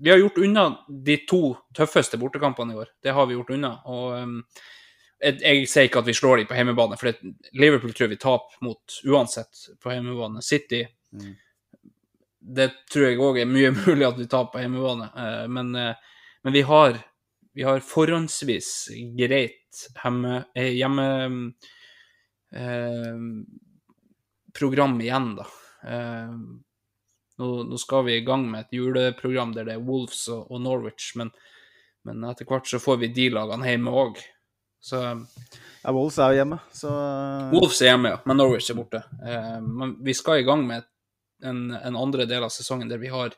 D: Vi har gjort unna de to tøffeste bortekampene i år. Det har vi gjort unna. Og um, jeg, jeg sier ikke at vi slår dem på hjemmebane, for det, Liverpool tror vi taper mot uansett på hjemmebane. City
C: Mm.
D: Det tror jeg òg er mye mulig at vi taper på hjemmebane, uh, men, uh, men vi har vi har forhåndsvis greit hjemme, eh, hjemme eh, program igjen, da. Eh, nå, nå, skal vi i gang med et juleprogram der det er Wolves og, og Norwich, men, men, etter hvert så får vi de lagene hjemme òg. Så
C: Ja, Wolves er jo hjemme, så
D: Wolves er hjemme, ja, men Norwich er borte. Eh, men vi skal i gang med en, en, andre del av sesongen der vi har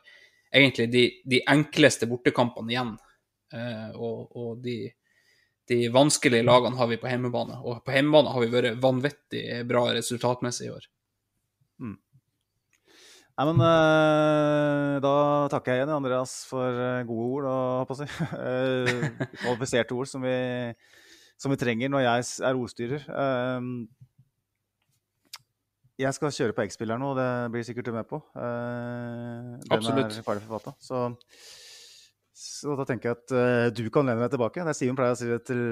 D: egentlig de, de enkleste bortekampene igjen. Eh, og, og de, de, vanskelige lagene har vi på hjemmebane. Og på hjemmebane har vi vært vanvittig bra resultatmessig i år.
C: Mm. Nei, men uh, Da takker jeg igjen Andreas for uh, gode ord og håper jeg, uh, kvalifiserte ord som vi, som vi, trenger når jeg er ordstyrer. jeg skal kjøre på X-spilleren nå, det blir sikkert du med på. den
D: Absolutt.
C: er ferdig forfatta. Så, så, da tenker jeg at du kan lene deg tilbake. Det er Simen pleier å si det til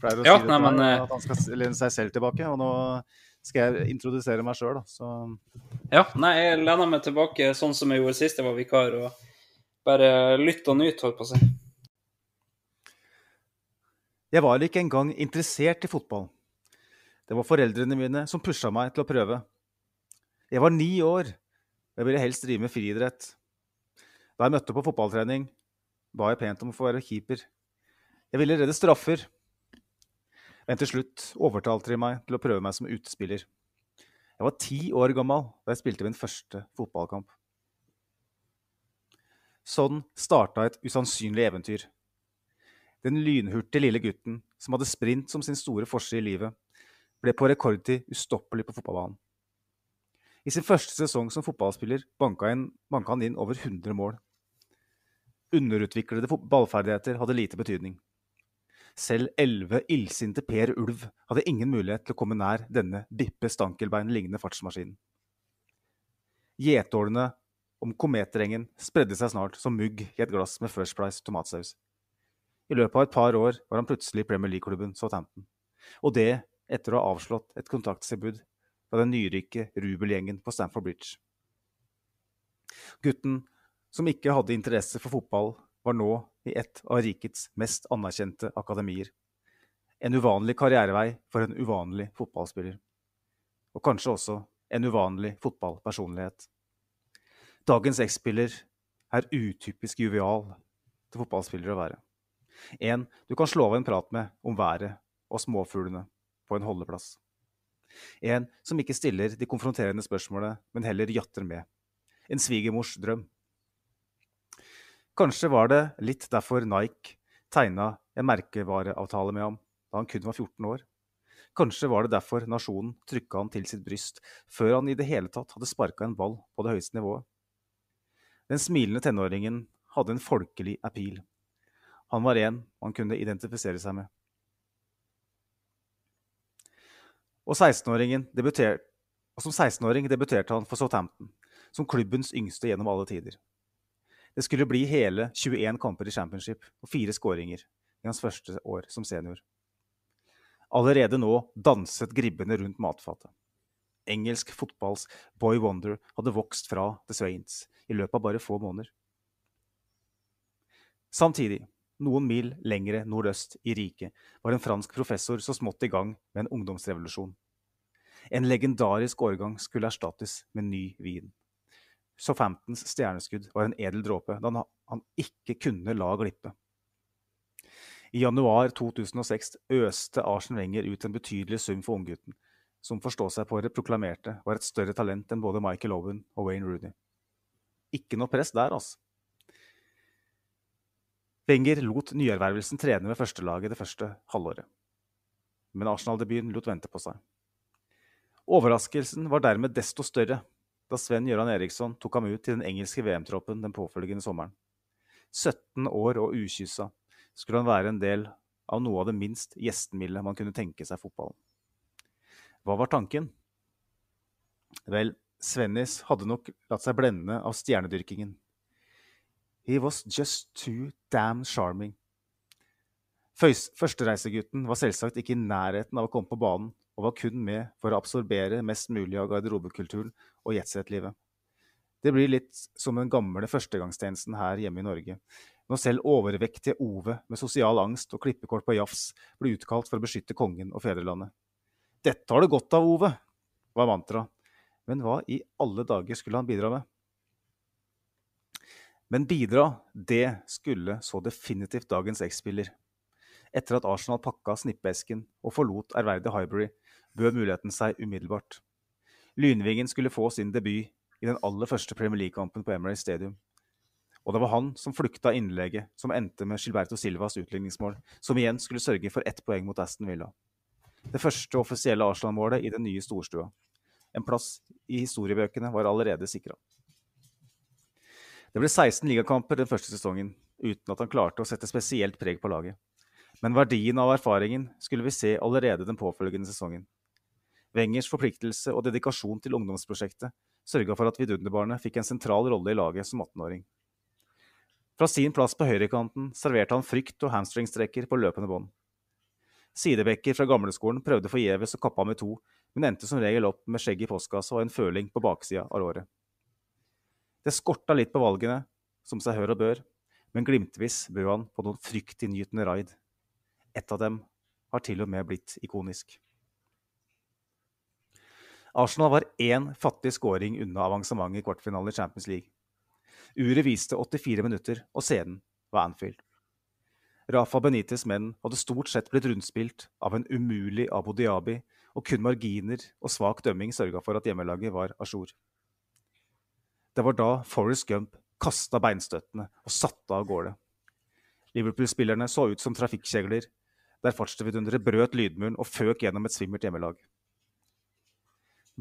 C: pleier å
D: ja,
C: si det
D: nei, men,
C: meg, at han skal lene seg selv tilbake. og nå skal jeg introdusere meg sjøl, da. Så
D: Ja, nei, jeg lener meg tilbake sånn som jeg gjorde sist jeg var vikar, og bare lytt og nyt, holdt på å si.
C: Jeg var ikke engang interessert i fotball. Det var foreldrene mine som pusha meg til å prøve. Jeg var ni år, og jeg ville helst drive med friidrett. Da jeg møtte på fotballtrening, ba jeg pent om å få være keeper. Jeg ville redde straffer. Men til slutt overtalte de meg til å prøve meg som utespiller. Jeg var ti år gammel da jeg spilte min første fotballkamp. Sånn starta et usannsynlig eventyr. Den lynhurtige lille gutten som hadde sprint som sin store forse i livet, ble på rekordtid ustoppelig på fotballbanen. I sin første sesong som fotballspiller banka, han inn over 100 mål. Underutviklede ballferdigheter hadde lite betydning. Selv elleve illsinte Per Ulv hadde ingen mulighet til å komme nær denne Bippe Stankelbein-lignende fartsmaskinen. Gjetålene om kometrengen spredde seg snart som mugg i et glass med First Price tomatsaus. I løpet av et par år var han plutselig i Premier League-klubben Southampton, og det etter å ha avslått et kontakttilbud fra den nyrike Rubel-gjengen på Stamford Bridge. Gutten, som ikke hadde interesse for fotball, var nå i et av rikets mest anerkjente akademier. En uvanlig karrierevei for en uvanlig fotballspiller. Og kanskje også en uvanlig fotballpersonlighet. Dagens X-spiller er utypisk juvial til fotballspillere å være. En du kan slå av en prat med om været og småfuglene på en holdeplass. En som ikke stiller de konfronterende spørsmålene, men heller jatter med. En svigermors drøm. Kanskje var det litt derfor Nike tegna en merkevareavtale med ham da han kun var 14 år. Kanskje var det derfor nasjonen trykka han til sitt bryst før han i det hele tatt hadde sparka en ball på det høyeste nivået. Den smilende tenåringen hadde en folkelig appeal. Han var en man kunne identifisere seg med. Og, 16 og som 16-åring debuterte han for Southampton, som klubbens yngste gjennom alle tider. Det skulle bli hele 21 kamper i championship og fire skåringer i hans første år som senior. Allerede nå danset gribbene rundt matfatet. Engelsk fotballs Boy Wonder hadde vokst fra The Swains i løpet av bare få måneder. Samtidig, noen mil lengre nordøst i riket, var en fransk professor så smått i gang med en ungdomsrevolusjon. En legendarisk årgang skulle erstattes med ny vin. Southamptons stjerneskudd var en edel dråpe da han ikke kunne la glippe. I januar 2006 øste Arsen Wenger ut en betydelig sum for unggutten, som forstå seg på det proklamerte var et større talent enn både Michael Owen og Wayne Rooney. Ikke noe press der, altså. Wenger lot nyervervelsen trene ved førstelaget det første halvåret. Men Arsenal-debuten lot vente på seg. Overraskelsen var dermed desto større da Sven Gøran Eriksson tok ham ut til den engelske VM-troppen den påfølgende sommeren. 17 år og ukyssa skulle han være en del av noe av det minst gjestmilde man kunne tenke seg fotballen. Hva var tanken? Vel, Svennis hadde nok latt seg blende av stjernedyrkingen. He was just too damn charming. Førstereisegutten var selvsagt ikke i nærheten av å komme på banen og var kun med for å absorbere mest mulig av garderobekulturen og jetset-livet. Det blir litt som den gamle førstegangstjenesten her hjemme i Norge, når selv overvektige Ove med sosial angst og klippekort på jafs ble utkalt for å beskytte kongen og fedrelandet. Dette har du godt av, Ove, var mantraet, Men hva i alle dager skulle han bidra med? Men bidra, det skulle så definitivt dagens X-spiller. Etter at Arsenal pakka snippeesken og forlot ærverdige Highbury, bød muligheten seg umiddelbart. Lynvingen skulle få sin debut i den aller første Premier League-kampen på Emirates Stadium. Og det var han som flukta innlegget som endte med Gilberto Silvas utligningsmål, som igjen skulle sørge for ett poeng mot Aston Villa. Det første offisielle Arsenal-målet i den nye storstua. En plass i historiebøkene var allerede sikra. Det ble 16 ligakamper den første sesongen, uten at han klarte å sette spesielt preg på laget. Men verdien av erfaringen skulle vi se allerede den påfølgende sesongen. Wengers forpliktelse og dedikasjon til ungdomsprosjektet sørga for at vidunderbarnet fikk en sentral rolle i laget som 18-åring. Fra sin plass på høyrekanten serverte han frykt og hamstringstrekker på løpende bånd. Sidebekker fra gamleskolen prøvde forgjeves å kappe ham i to, men endte som regel opp med skjegg i postkassa og en føling på baksida av låret. Det skorta litt på valgene, som seg hør og bør, men glimtvis bød han på noen fryktinngytende raid. Ett av dem har til og med blitt ikonisk. Arsenal var én fattig scoring unna avansement i kvartfinalen i Champions League. Uret viste 84 minutter, og scenen var Anfield. Rafa Benites menn hadde stort sett blitt rundspilt av en umulig Abu Diabi, og kun marginer og svak dømming sørga for at hjemmelaget var a jour. Det var da Forrest Gump kasta beinstøttene og satte av gårde. Liverpool-spillerne så ut som trafikkjegler, der fartsdividundere brøt lydmuren og føk gjennom et svimmelt hjemmelag.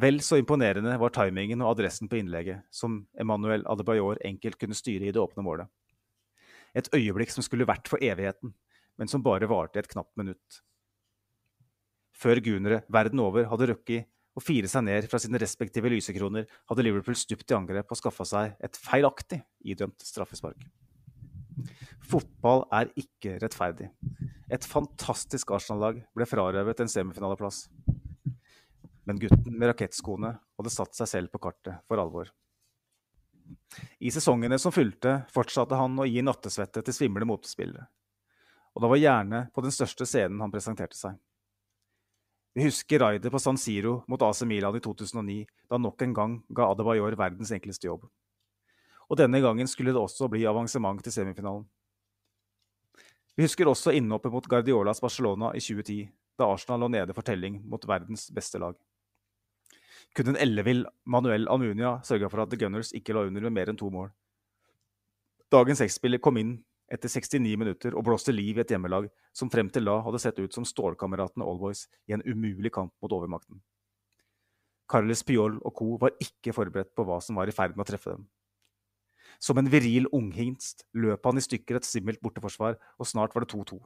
C: Vel så imponerende var timingen og adressen på innlegget, som Emmanuel Adebayor enkelt kunne styre i det åpne målet. Et øyeblikk som skulle vært for evigheten, men som bare varte et knapt minutt. Før gunere verden over hadde rukket å fire seg ned fra sine respektive lysekroner, hadde Liverpool stupt i angrep og skaffa seg et feilaktig idømt straffespark. Fotball er ikke rettferdig. Et fantastisk Arsenal-lag ble frarøvet en semifinaleplass. Men gutten med rakettskoene hadde satt seg selv på kartet for alvor. I sesongene som fulgte, fortsatte han å gi nattesvette til svimle motespillere. Og det var gjerne på den største scenen han presenterte seg. Vi husker raidet på San Siro mot AC Milan i 2009, da nok en gang ga Adebayor verdens enkleste jobb. Og denne gangen skulle det også bli avansement til semifinalen. Vi husker også innhoppet mot Guardiolas Barcelona i 2010, da Arsenal lå nede for telling mot verdens beste lag. Kun en ellevill Manuel Almunia sørga for at The Gunners ikke lå under med mer enn to mål. Dagens X-spiller kom inn etter 69 minutter og blåste liv i et hjemmelag som frem til da hadde sett ut som stålkameratene Allboys i en umulig kamp mot overmakten. Carles Piol og co. var ikke forberedt på hva som var i ferd med å treffe dem. Som en viril unghingst løp han i stykker et simmelt borteforsvar, og snart var det 2-2.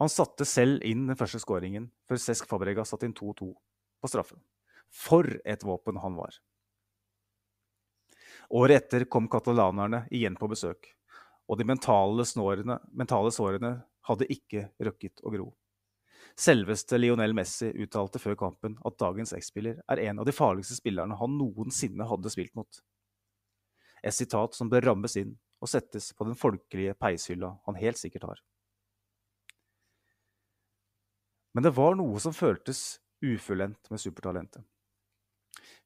C: Han satte selv inn den første skåringen, før Cesc Fabrega satte inn 2-2 på straffe. For et våpen han var! Året etter kom katalanerne igjen på besøk og de mentale, snårene, mentale sårene hadde ikke røkket å gro. Selveste Lionel Messi uttalte før kampen at dagens X-spiller er en av de farligste spillerne han noensinne hadde spilt mot. Et sitat som bør rammes inn og settes på den folkelige peishylla han helt sikkert har. Men det var noe som føltes ufullendt med supertalentet.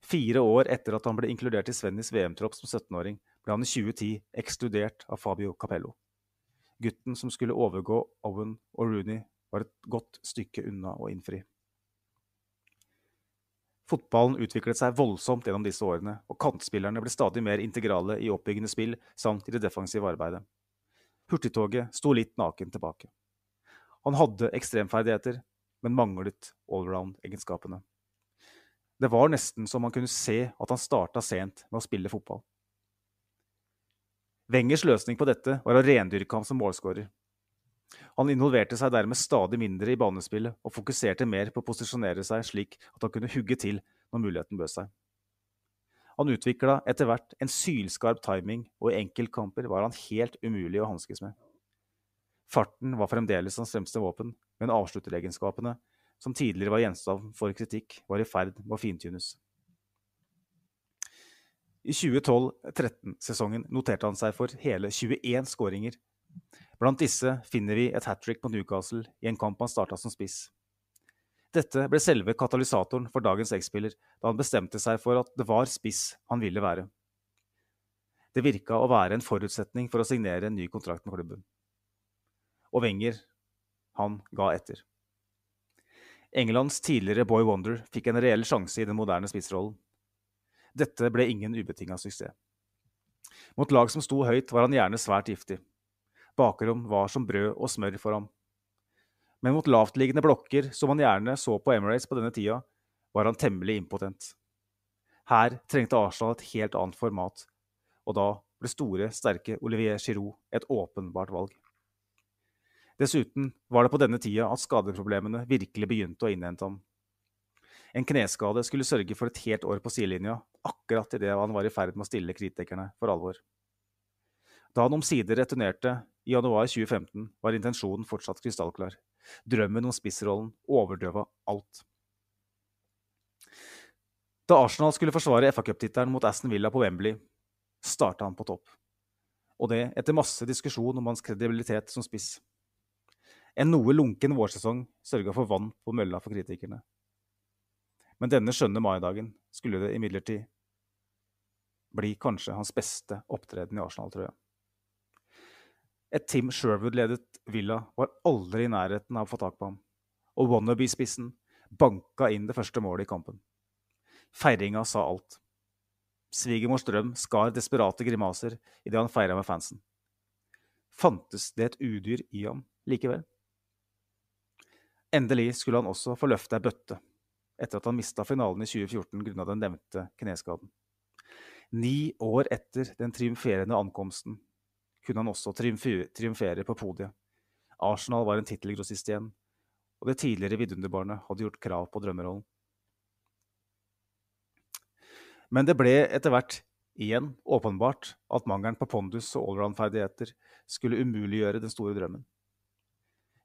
C: Fire år etter at han ble inkludert i Svennys VM-tropp som 17-åring, ble han i 2010 ekskludert av Fabio Capello. Gutten som skulle overgå Owen og Rooney, var et godt stykke unna å innfri. Fotballen utviklet seg voldsomt gjennom disse årene, og kantspillerne ble stadig mer integrale i oppbyggende spill samt i det defensive arbeidet. Hurtigtoget sto litt naken tilbake. Han hadde ekstremferdigheter, men manglet allround-egenskapene. Det var nesten så man kunne se at han starta sent med å spille fotball. Wengers løsning på dette var å rendyrke ham som målskårer. Han involverte seg dermed stadig mindre i banespillet og fokuserte mer på å posisjonere seg slik at han kunne hugge til når muligheten bød seg. Han utvikla etter hvert en sylskarp timing, og i enkeltkamper var han helt umulig å hanskes med. Farten var fremdeles hans fremste våpen, men avslutteregenskapene, som tidligere var gjenstand for kritikk, var i ferd med å fintunes. I 2012-13-sesongen noterte han seg for hele 21 skåringer. Blant disse finner vi et hat trick på Newcastle i en kamp han starta som spiss. Dette ble selve katalysatoren for dagens X-spiller da han bestemte seg for at det var spiss han ville være. Det virka å være en forutsetning for å signere en ny kontrakt med klubben. Og Wenger, han ga etter. Englands tidligere Boy Wonder fikk en reell sjanse i den moderne spissrollen. Dette ble ingen ubetinga suksess. Mot lag som sto høyt, var han gjerne svært giftig. Bakrom var som brød og smør for ham. Men mot lavtliggende blokker, som han gjerne så på Emirates på denne tida, var han temmelig impotent. Her trengte Arsenal et helt annet format, og da ble store, sterke Olivier Giroud et åpenbart valg. Dessuten var det på denne tida at skadeproblemene virkelig begynte å innhente ham. En kneskade skulle sørge for et helt år på sidelinja, akkurat idet han var i ferd med å stille kritikerne for alvor. Da han omsider returnerte i januar 2015, var intensjonen fortsatt krystallklar. Drømmen om spissrollen overdøva alt. Da Arsenal skulle forsvare FA-cuptittelen mot Aston Villa på Wembley, starta han på topp. Og det etter masse diskusjon om hans kredibilitet som spiss. En noe lunken vårsesong sørga for vann på mølla for kritikerne. Men denne skjønne maidagen skulle det imidlertid bli kanskje hans beste opptreden i Arsenal-trøya. Et Tim Sherwood-ledet Villa var aldri i nærheten av å få tak på ham, og wannabe-spissen banka inn det første målet i kampen. Feiringa sa alt. Svigermors drøm skar desperate grimaser idet han feira med fansen. Fantes det et udyr i ham likevel? Endelig skulle han også få løfte ei bøtte, etter at han mista finalen i 2014 grunnet den nevnte kneskaden. Ni år etter den triumferende ankomsten kunne han også triumfere på podiet. Arsenal var en tittelgrossist igjen, og det tidligere vidunderbarnet hadde gjort krav på drømmerollen. Men det ble etter hvert igjen åpenbart at mangelen på pondus og allround-ferdigheter skulle umuliggjøre den store drømmen.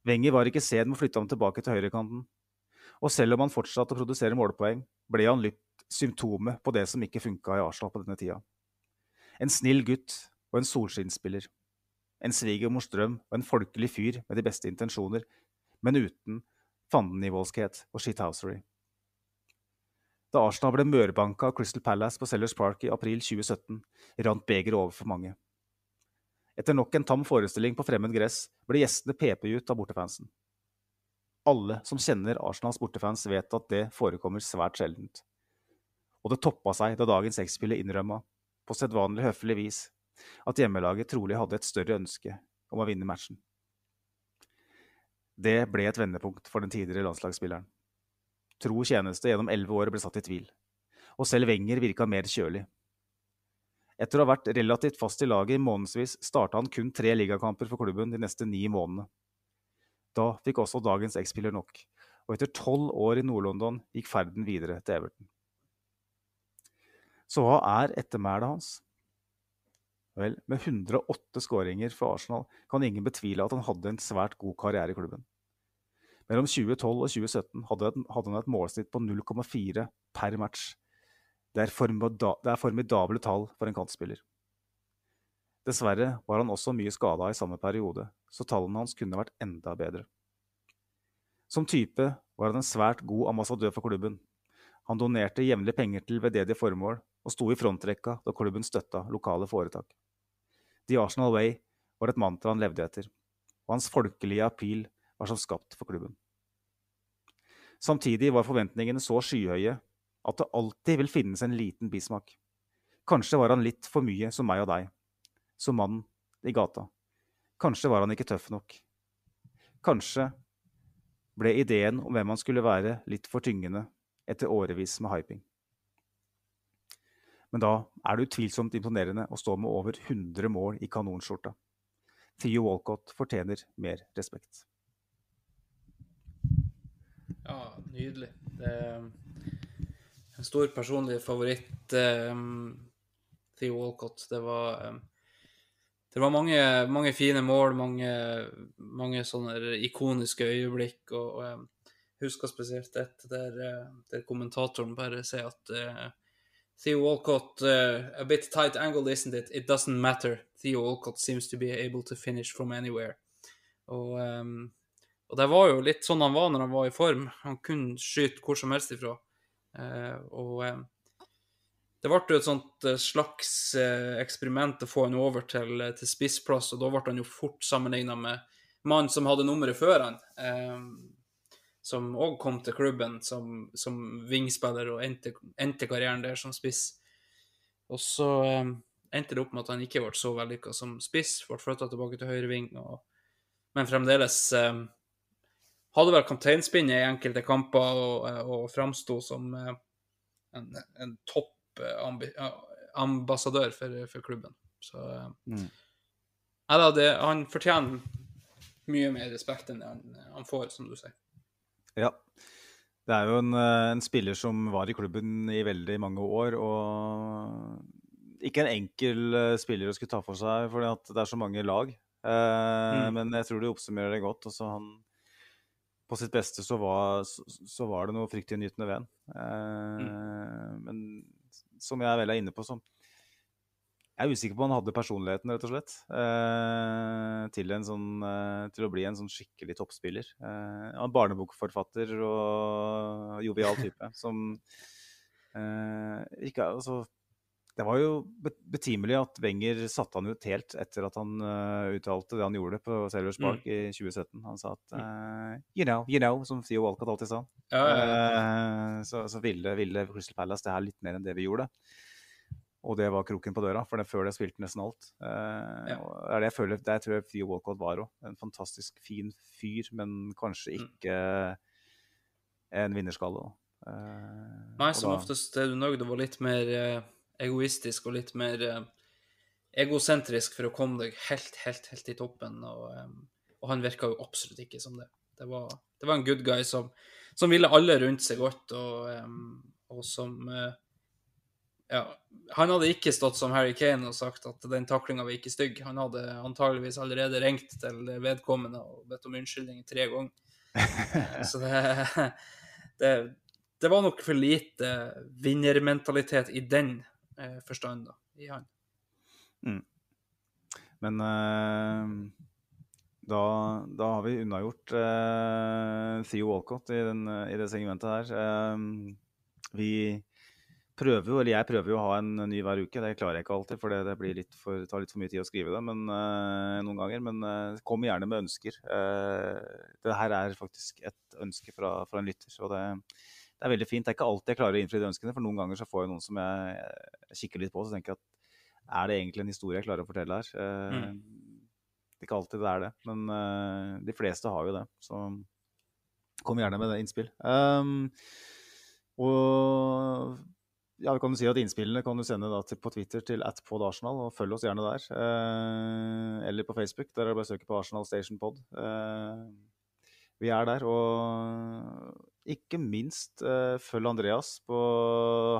C: Wenger var ikke sen med å flytte ham tilbake til høyrekanten, og selv om han fortsatte å produsere målpoeng, ble han litt symptomet på det som ikke funka i Arsenal på denne tida. En snill gutt og en solskinnsspiller. En svigermors drøm og en folkelig fyr med de beste intensjoner, men uten fandenivoldskhet og shithousery. Da Arsenal ble mørbanka av Crystal Palace på Sellers Park i april 2017, rant begeret over for mange. Etter nok en tam forestilling på fremmed gress ble gjestene pepet ut av bortefansen. Alle som kjenner Arsenals bortefans, vet at det forekommer svært sjeldent. Og det toppa seg da dagens X-spiller innrømma, på sedvanlig høflig vis, at hjemmelaget trolig hadde et større ønske om å vinne matchen. Det ble et vendepunkt for den tidligere landslagsspilleren. Tro tjeneste gjennom elleve år ble satt i tvil, og selv Wenger virka mer kjølig. Etter å ha vært relativt fast i laget i månedsvis starta han kun tre ligakamper for klubben de neste ni månedene. Da fikk også dagens X-spiller nok, og etter tolv år i Nord-London gikk ferden videre til Everton. Så hva er ettermælet hans? Vel, med 108 skåringer for Arsenal kan ingen betvile at han hadde en svært god karriere i klubben. Mellom 2012 og 2017 hadde han et målsnitt på 0,4 per match. Det er, det er formidable tall for en kantspiller. Dessverre var han også mye skada i samme periode, så tallene hans kunne vært enda bedre. Som type var han en svært god ambassadør for klubben. Han donerte jevnlig penger til veldedige formål, og sto i frontrekka da klubben støtta lokale foretak. The Arsenal Way var et mantra han levde etter, og hans folkelige appeal var som skapt for klubben. Samtidig var forventningene så skyhøye at det alltid vil finnes en liten bismak. Kanskje var han litt for mye som meg og deg, som mannen i gata. Kanskje var han ikke tøff nok. Kanskje ble ideen om hvem han skulle være, litt for tyngende etter årevis med hyping. Men da er det utvilsomt imponerende å stå med over 100 mål i kanonskjorta. Theo Walcott fortjener mer respekt.
D: Ja, nydelig. Det stor personlig favoritt. Um, Theo Walcott. Det var um, det var mange, mange, fine mål, mange, mange sånne ikoniske øyeblikk. og, og um, husker spesielt et der, der, kommentatoren bare sier at uh, Theo Walcott, uh, a bit tight angle, isn't it? It doesn't matter. Theo Walcott seems to be able to finish from anywhere. Og um, og det var jo litt sånn han var når han var i form. Han kunne skyte hvor som helst ifra. Eh, og eh, det ble jo et sånt eh, slags eksperiment å få han over til, til spissplass, og da ble han jo fort sammenligna med mannen som hadde nummeret før han. Eh, som òg kom til klubben som, som vingspiller og endte, endte karrieren der som spiss. Og så eh, endte det opp med at han ikke ble så vellykka som spiss, ble flytta tilbake til høyre ving, men fremdeles eh, hadde vel kapteinspinnet i enkelte kamper og, eh, og framsto som eh, en, en topp eh, ambassadør for, for klubben. Så
C: Mm.
D: Da, det, han fortjener mye mer respekt enn han, han får, som du sier.
C: Ja. Det er jo en, en spiller som var i klubben i veldig mange år, og ikke en enkel spiller å skulle ta for seg, fordi det er så mange lag. Eh,
D: Mm.
C: Men jeg tror du oppsummerer det godt. Også han, på sitt beste så var, så, så var det noe fryktinngytende ved han. Eh, Men som jeg vel er inne på, så jeg er usikker på om han hadde personligheten, rett og slett, eh, til, en sånn, eh, til å bli en sånn skikkelig toppspiller. Eh, han er barnebokforfatter og jovial type som eh, ikke, altså, Det var jo betimelig at Wenger satte han ut helt etter at han uh, uttalte det han gjorde på Sellers Park i 2017. Han sa at uh, You know, you know, som Theo Walcott alltid sa.
D: Ja, ja, ja.
C: Uh, så, så ville, ville Crystal Palace det her litt mer enn det vi gjorde. Og det var kroken på døra, for det, før det spilte nesten alt. Det er det jeg føler, Der tror jeg Theo Walcott var òg. En fantastisk fin fyr, men kanskje
D: Mm.
C: ikke en vinnerskalle.
D: Nei, som
C: da-
D: oftest er du til å litt mer egoistisk og litt mer eh, egosentrisk for å komme deg helt, helt, helt i toppen, og, eh, og han virka jo absolutt ikke som det. Det var, det var en good guy som, som ville alle rundt seg godt, og, eh, og som ja, Han hadde ikke stått som Harry Kane og sagt at den taklinga var ikke stygg. Han hadde antageligvis allerede ringt til vedkommende og bedt om unnskyldning tre ganger. Så det, det, det var nok for lite vinnermentalitet i den eh, forstand da, i han.
C: Men eh, da, da har vi unnagjort eh, Theo Walcott i, den, i det segmentet her. Eh, vi prøver jo, eller jeg prøver jo å ha en ny hver uke. Det klarer jeg ikke alltid, for det, det litt for, tar litt for mye tid å skrive det men, eh, noen ganger. Men eh, kom gjerne med ønsker. Uh, det her er faktisk et ønske fra, fra en lytter. så det, det er veldig fint. Det er ikke alltid jeg klarer å innfri de ønskene, for noen ganger så får jeg noen som jeg, kikker litt på, så tenker at er det egentlig en historie jeg klarer å fortelle her? Mm. Det er ikke alltid det er det, men eh, de fleste har jo det. Så kom gjerne med det innspill. Um, og ja, vi kan jo si at innspillene kan du sende til, på Twitter til atpodarsenal, og følg oss gjerne der. Uh, eller på Facebook, der er det bare å søke på Arsenal Station Pod. Uh, vi er der, og ikke minst eh, følg Andreas på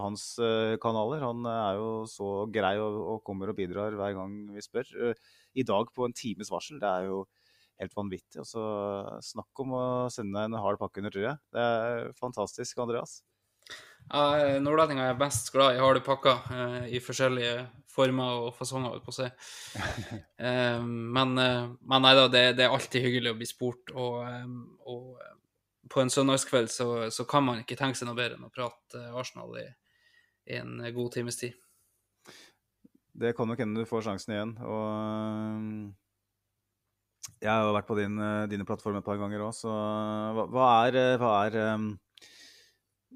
C: hans eh, kanaler. Han er jo så grei og, og kommer og bidrar hver gang vi spør. Eh, I dag på en times varsel. Det er jo helt vanvittig. Og så snakk om å sende en hard pakke under treet. Det er fantastisk, Andreas.
D: Ja, Nordlendinger er best glad i harde pakker eh, i forskjellige former og fasonger, holdt på å si. Eh, men, eh, men nei da, det, det er alltid hyggelig å bli spurt, og, eh, og eh, på en søndagskveld så, så kan man ikke tenke seg noe bedre enn å prate eh, Arsenal i, i en god times tid.
C: Det kan nok hende du får sjansen igjen. Og jeg har vært på din, øh, dine plattformer et par ganger òg, så hva, hva er, øh, hva er um,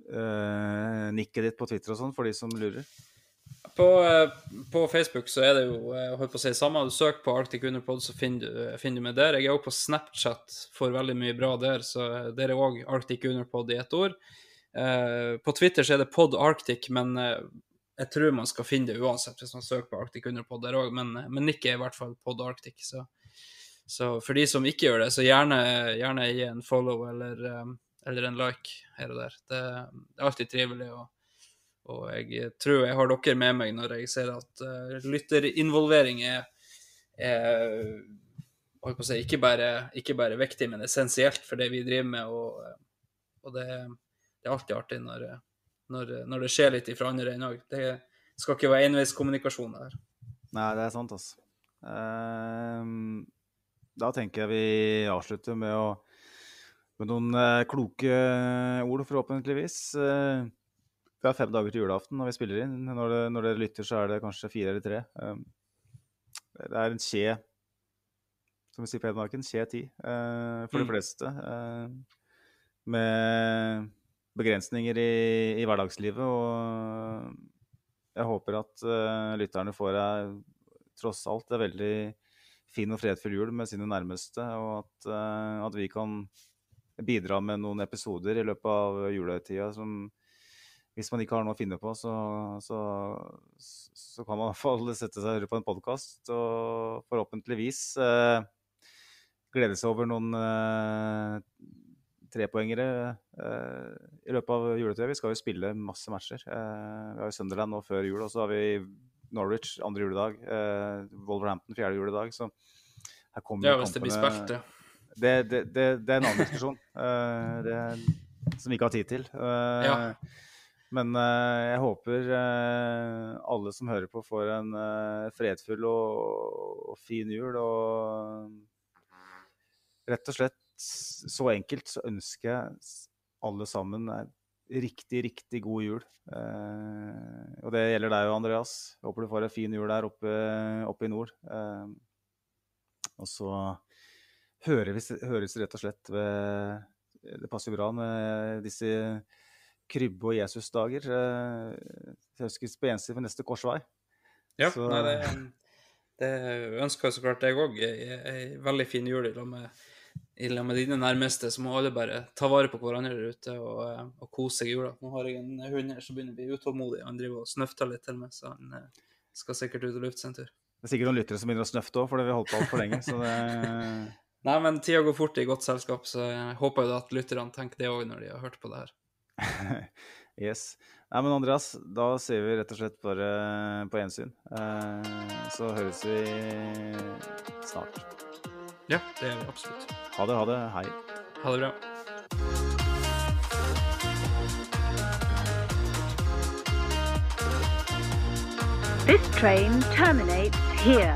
C: uh, nikket ditt på Twitter og sånn, for de som lurer?
D: På, eh, på Facebook så er det jo jeg holdt på å si, samme. Du søker på Arctic Underpod, så finner du, finner du meg der. Jeg er òg på Snapchat, får veldig mye bra der, så der er òg Arctic Underpod i ett ord. Eh, på Twitter så er det Pod Arctic, men eh, jeg tror man skal finne det uansett hvis man søker på Arctic Underpod der òg. Men, men nikket er i hvert fall Pod Arctic. Så, så for de som ikke gjør det, så gjerne, gjerne gi en follow eller, eh, eller en like her og der. Det, det er alltid trivelig. å og jeg tror jeg har dere med meg når jeg ser at uh, lytterinvolvering er, er si, ikke, bare, ikke bare viktig, men essensielt for det vi driver med. Og, og det, det er alltid artig når, når, når det skjer litt fra andre enn òg. Det skal ikke være enveiskommunikasjon her.
C: Nei, det er sant, altså. Um, da tenker jeg vi avslutter med å med noen eh, kloke ord, forhåpentligvis. Vi har fem dager til julaften når vi spiller inn. Når, det, når dere lytter, så er det kanskje fire eller tre. Um, det er en skje, som vi sier på Hedmarken, skje ti uh, for de
D: Mm.
C: fleste. Uh, med begrensninger i, i hverdagslivet. Og jeg håper at uh, lytterne får ei tross alt en veldig fin og fredfull jul med sine nærmeste, og at, uh, at vi kan bidra med noen episoder i løpet av julehøytida som hvis man ikke har noe å finne på, så, så, så kan man i hvert fall sette seg på en podkast og forhåpentligvis eh, glede seg over noen eh, trepoengere eh, i løpet av juletida. Vi skal jo spille masse matcher. Eh, vi har jo Sunderland nå før jul, og så har vi Norwich andre juledag. Eh, Wolverhampton fjerde juledag. Så her kommer
D: Ja, hvis det blir
C: kampene-
D: ja.
C: det, det, det, det er en annen diskusjon eh, det, som vi ikke har tid til. Eh,
D: Ja.
C: Men eh, jeg håper eh, alle som hører på, får en eh, fredfull og, og fin jul. Og rett og slett så enkelt så ønsker jeg alle sammen en riktig, riktig god jul. Eh, og det gjelder deg òg, Andreas. Jeg Håper du får en fin jul der oppe, oppe i nord. Eh, og så høres, høres rett og slett ved Det passer bra med disse krybbe- og Jesusdager. Eh, på gjensyn ved neste korsvei.
D: Ja,
C: Så-
D: nei, det, det ønsker jeg så klart jeg òg. Ei veldig fin jul i lag med, med dine nærmeste. Så må alle bare ta vare på hverandre der ute og, eh, og kose seg i jula. Nå har jeg en hund her som begynner å bli utålmodig. Han driver og snøfter litt til meg, så han eh, skal sikkert ut og lufte seg en tur.
C: Det er sikkert noen lyttere som begynner å snøfte òg, fordi vi har holdt på altfor lenge. Så det
D: Nei, men tida går fort i godt selskap, så jeg håper jo at lytterne tenker det òg når de har hørt på det her.
C: Yes. Nei, men Andreas, da ser vi rett og slett bare på gjensyn. Eh, Så høres vi snart.
D: Ja, det gjør vi absolutt.
C: Ha det, ha det. Hei.
D: Ha det bra.
G: This train terminates here.